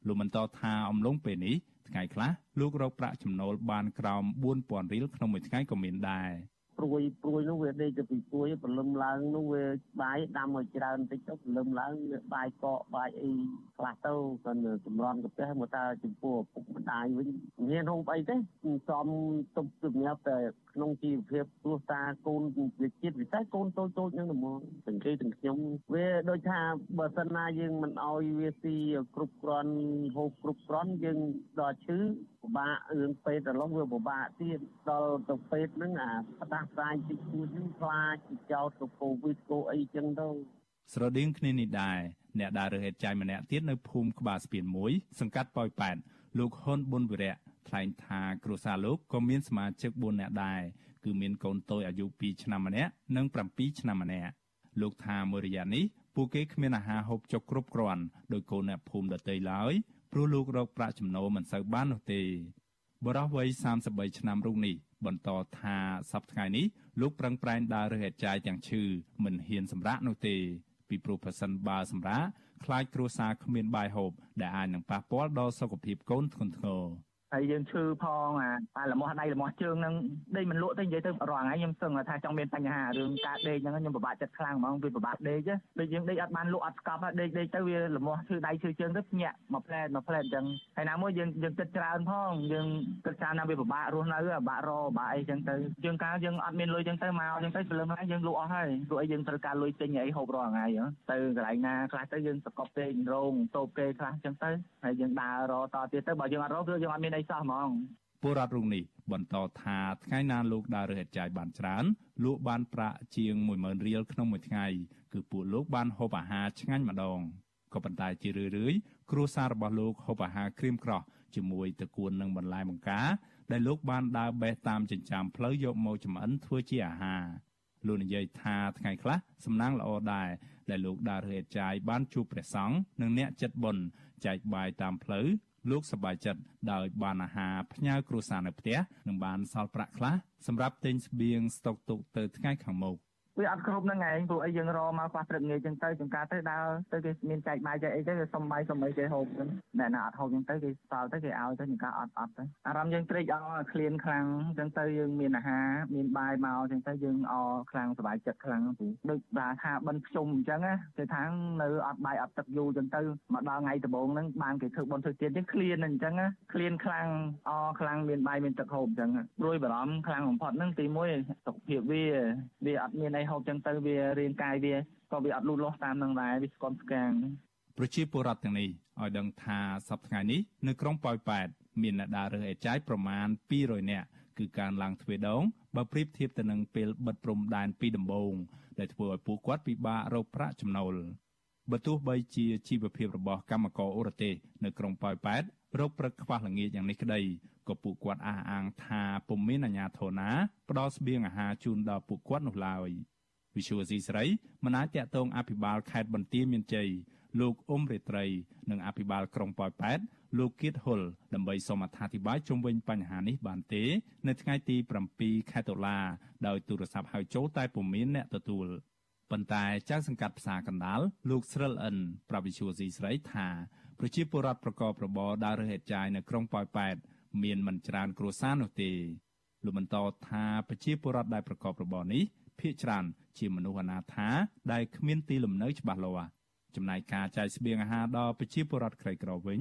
លោកបន្តថាអំឡុងពេលនេះថ្ងៃខ្លះលោករកប្រាក់ចំណូលបានក្រោម4000រៀលក្នុងមួយថ្ងៃក៏មានដែរ ព្រួយព្រួយនោះវាដេកទៅពីព្រួយព្រលឹមឡើងនោះវាបាយដាំឲ្យច្រើនតិចទៅព្រលឹមឡើងវាបាយកកបាយអីខ្លះទៅគាត់ចម្រន់កាពះមកតើចំពោះឪពុកម្ដាយវិញមានហូបអីទេសំទុបជំនាបតែក្នុងជីវភាពគ្រួសារកូនវិជាតិវិស័យកូនតូចតូចហ្នឹងហ្មងទាំងគេទាំងខ្ញុំវាដូចថាបើសិនណាយើងមិនអោយវាស៊ីគ្រប់គ្រាន់ហូបគ្រប់គ្រាន់យើងដល់ឈឺពិបាករឿងពេទ្យដល់វាពិបាកទៀតដល់ទៅពេទ្យហ្នឹងអាផ្ដាសាយតិចតួចហ្នឹងខ្លាចចោតទៅកូវីដកូអីចឹងទៅស្រដៀងគ្នានេះដែរអ្នកដើររើសហេតុចាយម្នាក់ទៀតនៅភូមិក្បាលស្ពានមួយសង្កាត់ប៉ោយប៉ែតលោកហ៊ុនប៊ុនវិរៈ ថ្លែងថាគ្រួសារលោកក៏មានសមាជិក4នាក់ដែរគឺមានកូនតូចអាយុ2ឆ្នាំម្នាក់និង7ឆ្នាំម្នាក់លោកថាមួយរយៈនេះពួកគេគ្មានអាហារហូបចុកគ្រប់គ្រាន់ដោយកូនអ្នកភូមិដទៃឡើយព្រោះលោករកប្រាក់ចំណូលមិនសូវបាននោះទេបរិះវ័យ33ឆ្នាំរូបនេះបន្តថាសប្តាហ៍នេះលោកប្រឹងប្រែងដើររើសអេតចាយទាំងឈឺមិនហ៊ានសម្រាកនោះទេ ពីព្រោះប្រសិនបើសម្រាកខ្លាចគ្រួសារគ្មានបាយហូបដែលអាចនឹងប៉ះពាល់ដល់សុខភាពកូនធ្ងន់ធ្ងរ ហើយយើងឈឺផងអាតែលមាស់ដៃលមាស់ជើងហ្នឹងដេកមិនលក់ទេនិយាយទៅរាល់ថ្ងៃខ្ញុំសឹងថាចង់មានបញ្ហារឿងការដេកហ្នឹងខ្ញុំពិបាកចិត្តខ្លាំងហ្មងវាពិបាកដេកដូចយើងដេកអត់បានលក់អត់ស្កប់ដេកដេកទៅវាលមាស់ឈឺដៃឈឺជើងទៅភ្ញាក់មកផ្លែតមកផ្លែតអញ្ចឹងហើយណាមួយយើងយើងគិតច្រើនផងយើងគិតច្រើនណាវាពិបាករស់នៅពិបាករពិបាកអីចឹងទៅយើងកាលយើងអត់មានលុយចឹងទៅមកចឹងទៅព្រលឹមហើយយើងលក់អស់ហើយព្រោះអីយើងត្រូវការលុយទិញអីហូបរាល់ថ្ងៃទៅកន្លែងណាខ្លះទៅយើងសកប់ពេករោងតូបគេខ្លះចឹងទៅហើយយើងដើររតទៀតទៅបើយើងអត់រកគឺយើងអត់មានអីសោះហ្មងពលរដ្ឋរូបនេះបន្តថាថ្ងៃណាលោកដើររើសអេតចាយបានច្រើនលក់បានប្រាក់ជាង10000រៀលក្នុងមួយថ្ងៃគឺពួកលោកបានហូបអាហារឆ្ងាញ់ម្ដងក៏ប៉ុន្តែជារឿយៗគ្រួសាររបស់លោកហូបអាហារក្រៀមក្រោះជាមួយតកួននិងបន្លែបង្ការដែលលោកបានដើរបេះតាមចិញ្ចើមផ្លូវយកមកចម្អិនធ្វើជាអាហារលោកនិយាយថាថ្ងៃខ្លះសំណាងល្អដែរដែលលោកដើររើសអេតចាយបានជួបព្រះសង្ឃនិងអ្នកចិត្តបុណ្យចែកបាយតាមផ្លូវ លោកសប្បាយចិត្តដោយបានអាហារផ្ញើគ្រួសារនៅផ្ទះនិងបានសល់ប្រាក់ខ្លះសម្រាប់ទិញស្បៀងស្តុកទុកទៅថ្ងៃខាងមុខ វាអត់គ្រប់នឹងឯងព្រោះអីយើងរមកខ្វះព្រឹកងាយចឹងទៅចង្ការទៅដើរទៅគេមានចែកបាយចែកអីទៅគេសុំបាយសុំអីគេហូបចឹងតែណាអត់ហូបចឹងទៅគេសល់ទៅគេឲ្យទៅចង្ការអត់អត់ទៅអារម្មណ៍យើងត្រេកអរឃ្លានខ្លាំងចឹងទៅយើងមានអាហារមានបាយមកចឹងទៅយើងអរខ្លាំងសុបាយចិត្តខ្លាំងព្រោះដូចបាទថាបិណ្ឌភ្ជុំអញ្ចឹងណាគេថានៅអត់បាយអត់ទឹកយូរចឹងទៅមកដល់ថ្ងៃដំបូងហ្នឹងបានគេធ្វើបុណ្យធ្វើទានចឹងឃ្លានអញ្ចឹងណាឃ្លានខ្លាំងអរខ្លាំងមានបាយមានទឹកហូបចឹងព្រួយបារម្ភខ្លាំងបំផុតហ្នឹងទី1សុខភាពវាវាអត់មានអីហូបចឹងទៅវារាងកាយវាក៏វាអត់លូតលាស់តាមនឹងដែរវាស្គមស្កាងប្រជាពលរដ្ឋទាំងនេះឲ្យដឹងថាសប្តាហ៍នេះនៅក្រុងប៉ោយប៉ែតមានអ្នកដើររើសអេចាយប្រមាណ200នាក់គឺការឡើងទ្វេដងបើប្រៀបធៀបទៅនឹងពេលបិទព្រំដែនពីដំបូងដែលធ្វើឲ្យពួកគាត់ពិបាករកប្រាក់ចំណូលបើទោះបីជាជីវភាពរបស់កម្មករអូរទេសនៅក្រុងប៉ោយប៉ែតរោគព្រឹកខ្វះល្ងាចយ៉ាងនេះក្តីក៏ពួកគាត់អះអាងថាពុំមានអាជ្ញាធរណាផ្ដល់ស្បៀងអាហារជូនដល់ពួកគាត់នោះឡើយវិសុវស៊ីស្រីមិនអាចតាក់ទងអភិបាលខេត្តបន្ទាយមានជ័យលោកអ៊ុំរេត្រី និងអភិបាលក្រុងប៉ោយប៉ែតលោកគៀតហ៊ុលដើម្បីសូមអត្ថាធិប្បាយជុំវិញបញ្ហានេះបានទេ នៅថ្ងៃទី7ខែតុលាដោយទូរស័ព្ទហៅចូលតែពុំមានអ្នកទទួលប៉ុន្តែចៅសង្កាត់ផ្សារកណ្ដាលលោកស្រិលអិនប្រវិជ្ជាស៊ីស្រីថាប្រជាពលរដ្ឋប្រកបរបរដើររើសហេតុចាយនៅក្រុងប៉ោយប៉ែត មានមិនច្រើនគ្រួសារនោះទេលោកបន្តថាប្រជាពលរដ្ឋដែលប្រកបរបរនេះភ ieck ច្រើនជាមនុស្សអនាថាដែលគ្មានទីលំនៅច្បាស់លាស់ចំណែកការចែកស្បៀងអាហារដល់ប្រជាពលរដ្ឋក្រីក្រវិញ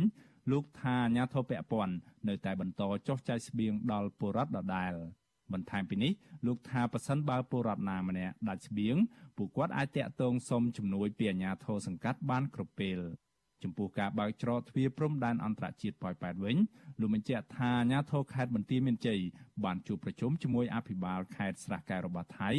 លោកថាអាញាធរពពាន់នៅតែបន្តចុះចែកស្បៀងដល់ពលរដ្ឋដដែលបន្ថែមពីនេះលោកថាប៉ះសិនបើពលរដ្ឋណាម្នាក់ដាច់ស្បៀងពួកគាត់អាចតាក់ទងសុំជំនួយពីអាជ្ញាធរសង្កាត់បានគ្រប់ពេល ចំពោះការបើកច្រកទ្វារព្រំដែនអន្តរជាតិប៉ោយប៉ែតវិញលោកបញ្ជាក់ថាអាជ្ញាធរខេត្តបន្ទាយមានជ័យបានជួបប្រជុំជាមួយអភិបាលខេត្តស្រះកែវរបស់ថៃ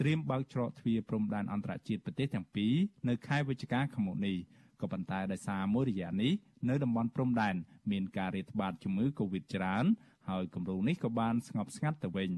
ត្រៀមបើកច្រកទ្វារព្រំដែនអន្តរជាតិប្រទេសទាំងពីរនៅខែវិច្ឆិកាខាងមុខនេះក៏ប៉ុន្តែដោយសារមួយរយៈនេះនៅតំបន់ព្រំដែនមានការរាតត្បាតជំងឺ Covid ច្រើនហើយគម្រោងនេះក៏បានស្ងប់ស្ងាត់ទៅវិញ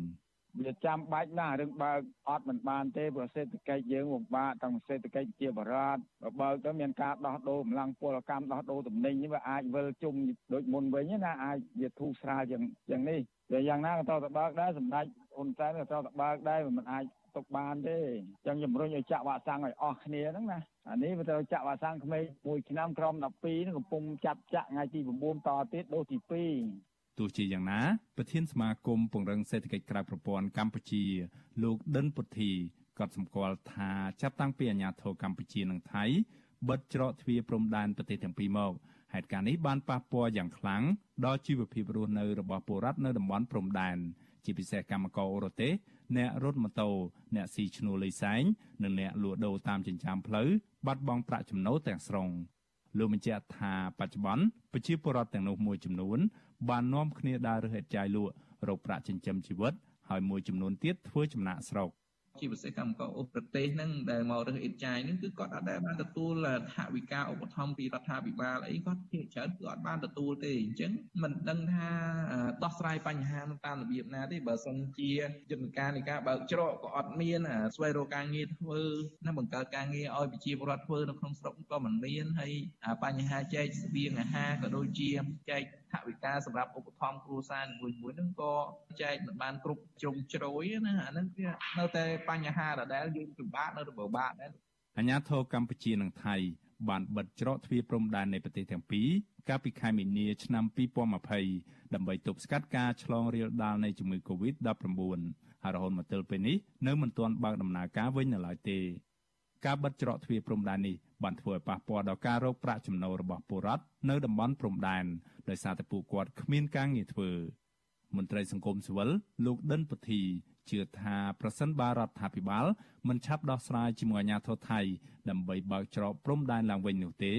វាចាំបាច់ណាស់រឿងបើកអត់មិនបានទេព្រោះសេដ្ឋកិច្ចយើងពិបាកទាំងសេដ្ឋកិច្ចជាបរតបើកទៅមានការដោះដូរកម្លាំងពលកម្មដោះដូរទំនិញវាអាចវិលជុំដូចមុនវិញណាអាចវាធូរស្រាលយ៉ាងយ៉ាងនេះតែយ៉ាងណាក៏តទៅបើកដែរសម្ដេចហ៊ុនសែនក៏តទៅបើកដែរមិនអាចទុកបានទេអញ្ចឹងជំរុញឲ្យចាក់វ៉ាក់សាំងឲ្យអស់គ្នាហ្នឹងណាអានេះវាទៅចាក់វ៉ាក់សាំងក្មេងមួយឆ្នាំក្រម12ហ្នឹងកំពុងចាប់ចាក់ថ្ងៃទី9តទៀតដូសទី2 ទោះជាយ៉ាងណាប្រធានសមាគមពង្រឹងសេដ្ឋកិច្ចក្រៅប្រព័ន្ធកម្ពុជា លោកដិនពុទ្ធីក៏សម្គាល់ថាចាប់តាំងពីអាញាធរកម្ពុជានិងថៃបិទច្រកទ្វារព្រំដែនប្រទេសទាំងពីរមកហេតុការណ៍នេះបានប៉ះពាល់យ៉ាងខ្លាំងដល់ជីវភាពរស់នៅរបស់ពលរដ្ឋនៅតំបន់ព្រំដែនជាពិសេសកម្មកររទេសអ្នករត់ម៉ូតូអ្នកស៊ីឈ្នួលលីសែងនិងអ្នកលក់ដូរតាមចិញ្ចើមផ្លូវបាត់បង់ប្រាក់ចំណូលទាំងស្រុងលោកបញ្ជាក់ថាបច្ចុប្បន្នប្រជាពលរដ្ឋទាំងនោះមួយចំនួន បាននាំគ្នាដើររើសអេតចាយលក់រកប្រាក់ចិញ្ចឹមជីវិតហើយមួយចំនួនទៀតធ្វើចំណាក់ស្រុកជាពិសេសកម្មករឧបប្រទេសហ្នឹងដែលមករើសអេតចាយហ្នឹងគឺគាត់អត់ដែលបានទទួលថវិកាឧបត្ថម្ភពីរដ្ឋាភិបាលអីគាត់ភាគច្រើនគឺអត់បានទទួលទេអញ្ចឹងមិនដឹងថាដោះស្រាយបញ្ហានឹងតាមរបៀបណាទេបើសិនជាយន្តការនៃការបើកច្រកក៏អត់មានស្វែងរកការងារធ្វើណាបង្កើតការងារឲ្យប្រជាពលរដ្ឋធ្វើនៅក្នុងស្រុកក៏មិនមានហើយបញ្ហាចែកស្បៀងអាហារក៏ដូចជាចែក ថវិកាសម្រាប់ឧបត្ថម្ភគ្រួសារមួយមួយហ្នឹងក៏ចែកមិនបានគ្រប់ជ្រុងជ្រោយណាអាហ្នឹងវានៅតែបញ្ហាដដែលយើងពិបាកនៅរបបបាក់ដែរអាញាធរកម្ពុជានិងថៃបានបិទច្រកទ្វារព្រំដែននៃប្រទេសទាំងពីរកាលពីខែមីនាឆ្នាំ2020ដើម្បីទប់ស្កាត់ការឆ្លងរាលដាលនៃជំងឺ Covid-19 ហើយរហូតមកទល់ពេលនេះនៅមិនទាន់បើកដំណើរការវិញនៅឡើយទេ ការបិទច្រកទ្វារព្រំដែននេះបានធ្វើឲ្យប៉ះពាល់ដល់ការរកប្រាក់ចំណូលរបស់ពលរដ្ឋនៅតំបន់ព្រំដែនដោយសារតែពួកគាត់គ្មានការងារធ្វើមន្ត្រីសង្គមស៊ីវិលលោកដិនពុធីជឿថាប្រសិនបើរដ្ឋាភិបាលមិនឆាប់ដោះស្រាយជាមួយអាជ្ញាធរថៃដើម្បីបើកច្រកព្រំដែនឡើងវិញនោះទេ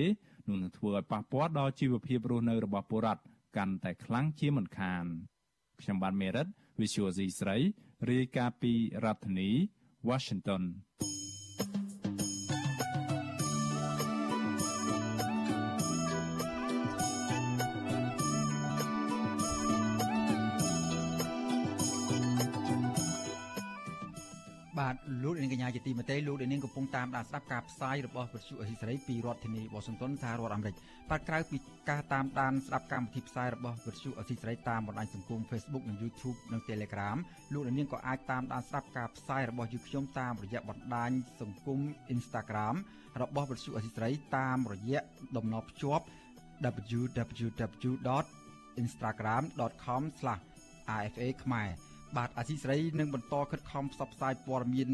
នោះនឹងធ្វើឲ្យប៉ះពាល់ដល់ជីវភាពរស់នៅរបស់ពលរដ្ឋកាន់តែខ្លាំងជាមិនខានខ្ញុំបានមេរិត Visual C ស្រីរាយការណ៍ពីរដ្ឋធានី Washington បាទលោកនាងកញ្ញាជាទីមេត្រីលោកនាងកំពុងតាមដានស្ដាប់ការផ្សាយរបស់វិទ្យុអេស៊ីសរ៉ៃពីរដ្ឋធានីវ៉ាស៊ីនតោនសហរដ្ឋអាមេរិកបាទក្រៅពីការតាមដានស្ដាប់កម្មវិធីផ្សាយរបស់វិទ្យុអេស៊ីសរ៉ៃតាមបណ្ដាញសង្គម Facebook និង YouTube និង Telegram លោកនាងក៏អាចតាមដានស្ដាប់ការផ្សាយរបស់យើងខ្ញុំតាមរយៈបណ្ដាញសង្គម Instagram របស់វិទ្យុអេស៊ីសរ៉ៃតាមរយៈតំណភ្ជាប់ www.instagram.com/rfa ខ្មែរ បាទអាស៊ីសេរីនឹងបន្តខិតខំផ្សព្វផ្សាយព័ត៌មាន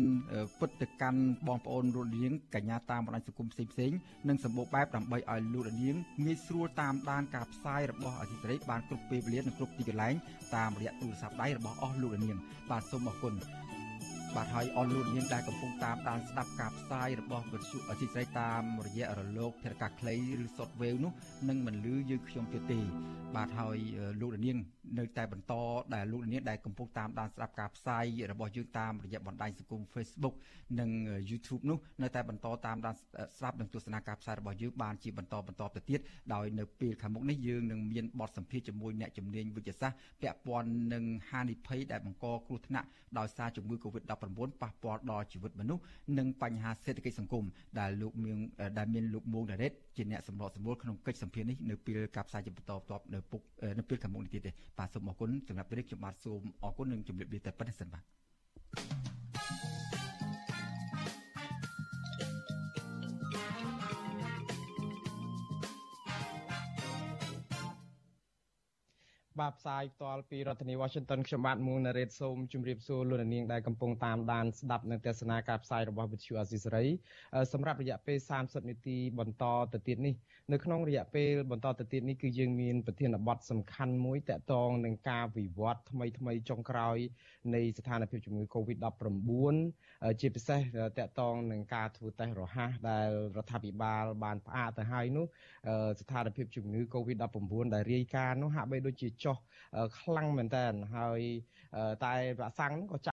ពិតទៅកាន់បងប្អូនលោកនាងកញ្ញាតាមបណ្ដាញសង្គមផ្សេងផ្សេងនិងសម្បូរបែបដើម្បីឲ្យលោកនាងងាយស្រួលតាមដានការផ្សាយរបស់អាស៊ីសេរីបានគ្រប់ពេលវេលានិងគ្រប់ទីកន្លែងតាមរយៈទូរស័ព្ទដៃរបស់អស់លោកនាងបាទសូមអរគុណបាទហើយអស់លោកនាងដែលកំពុងតាមដានស្ដាប់ការផ្សាយរបស់វិទ្យុអសីស្រីតាមរយៈរលកធារកាខ្លីឬ software នោះនឹងមិនលឺយើងខ្ញុំទៀតទេបាទហើយលោកនាង នៅតែបន្តដែលលោកនាងដែលកំពុងតាមដានស្ដាប់ការផ្សាយរបស់យើងតាមរយៈបណ្ដាញសង្គម Facebook និង YouTube នោះនៅតែបន្តតាមដានស្ដាប់និងទស្សនាការផ្សាយរបស់យើងបានជាបន្តបន្តទៅទៀតដោយនៅពេលខាងមុខនេះយើងនឹងមានបទសម្ភាសន៍ជាមួយអ្នកជំនាញវិទ្យាសាស្ត្រពាក់ព័ន្ធនឹងហានិភ័យដែលបង្កគ្រោះថ្នាក់ដោយសារជំងឺ Covid-19 ប៉ះពាល់ដល់ជីវិតមនុស្សនិងបញ្ហាសេដ្ឋកិច្ចសង្គមដែលលោកមានដែលមានលោកមួងដារ៉េតជាអ្នកសម្របសម្រួលក្នុងកិច្ចសម្ភាសន៍នេះនៅពេលការផ្សាយជាបន្តបន្ទាប់នៅពុកនៅពេលខាងមុខនេះទៀតទេបាទសូមអរគុណសម្រាប់ពេលនេះខ្ញុំបាទសូមអរគុណនិងជម្រាបលាតែប៉ុណ្្នេះសិនបាទ បាទផ្សាយផ្ទាល់ពីរដ្ឋធានី Washington ខ្ញុំបាទមួងណារ៉េតសូមជម្រាបសួរលោកនាងដែលកំពុងតាមដានស្ដាប់និងទស្សនាការផ្សាយរបស់ Vuthu Azisery សម្រាប់រយៈពេល30នាទីបន្តទៅទៀតនេះនៅក្នុងរយៈពេលបន្តទៅទៀតនេះគឺយើងមានប្រធានបទសំខាន់មួយតកតងនឹងការវិវត្តថ្មីថ្មីចុងក្រោយនៃស្ថានភាពជំងឺ Covid-19 ជាពិសេសតកតងនឹងការធ្វើតេស្តរហ័សដែលរដ្ឋាភិបាលបានផ្អាកទៅហើយនោះស្ថានភាពជំងឺ Covid-19 ដែលរាយការណ៍នោះហាក់បីដូចជាចុះខ្លាំងមែនតើហើយតែវ៉ាក់សាំងក៏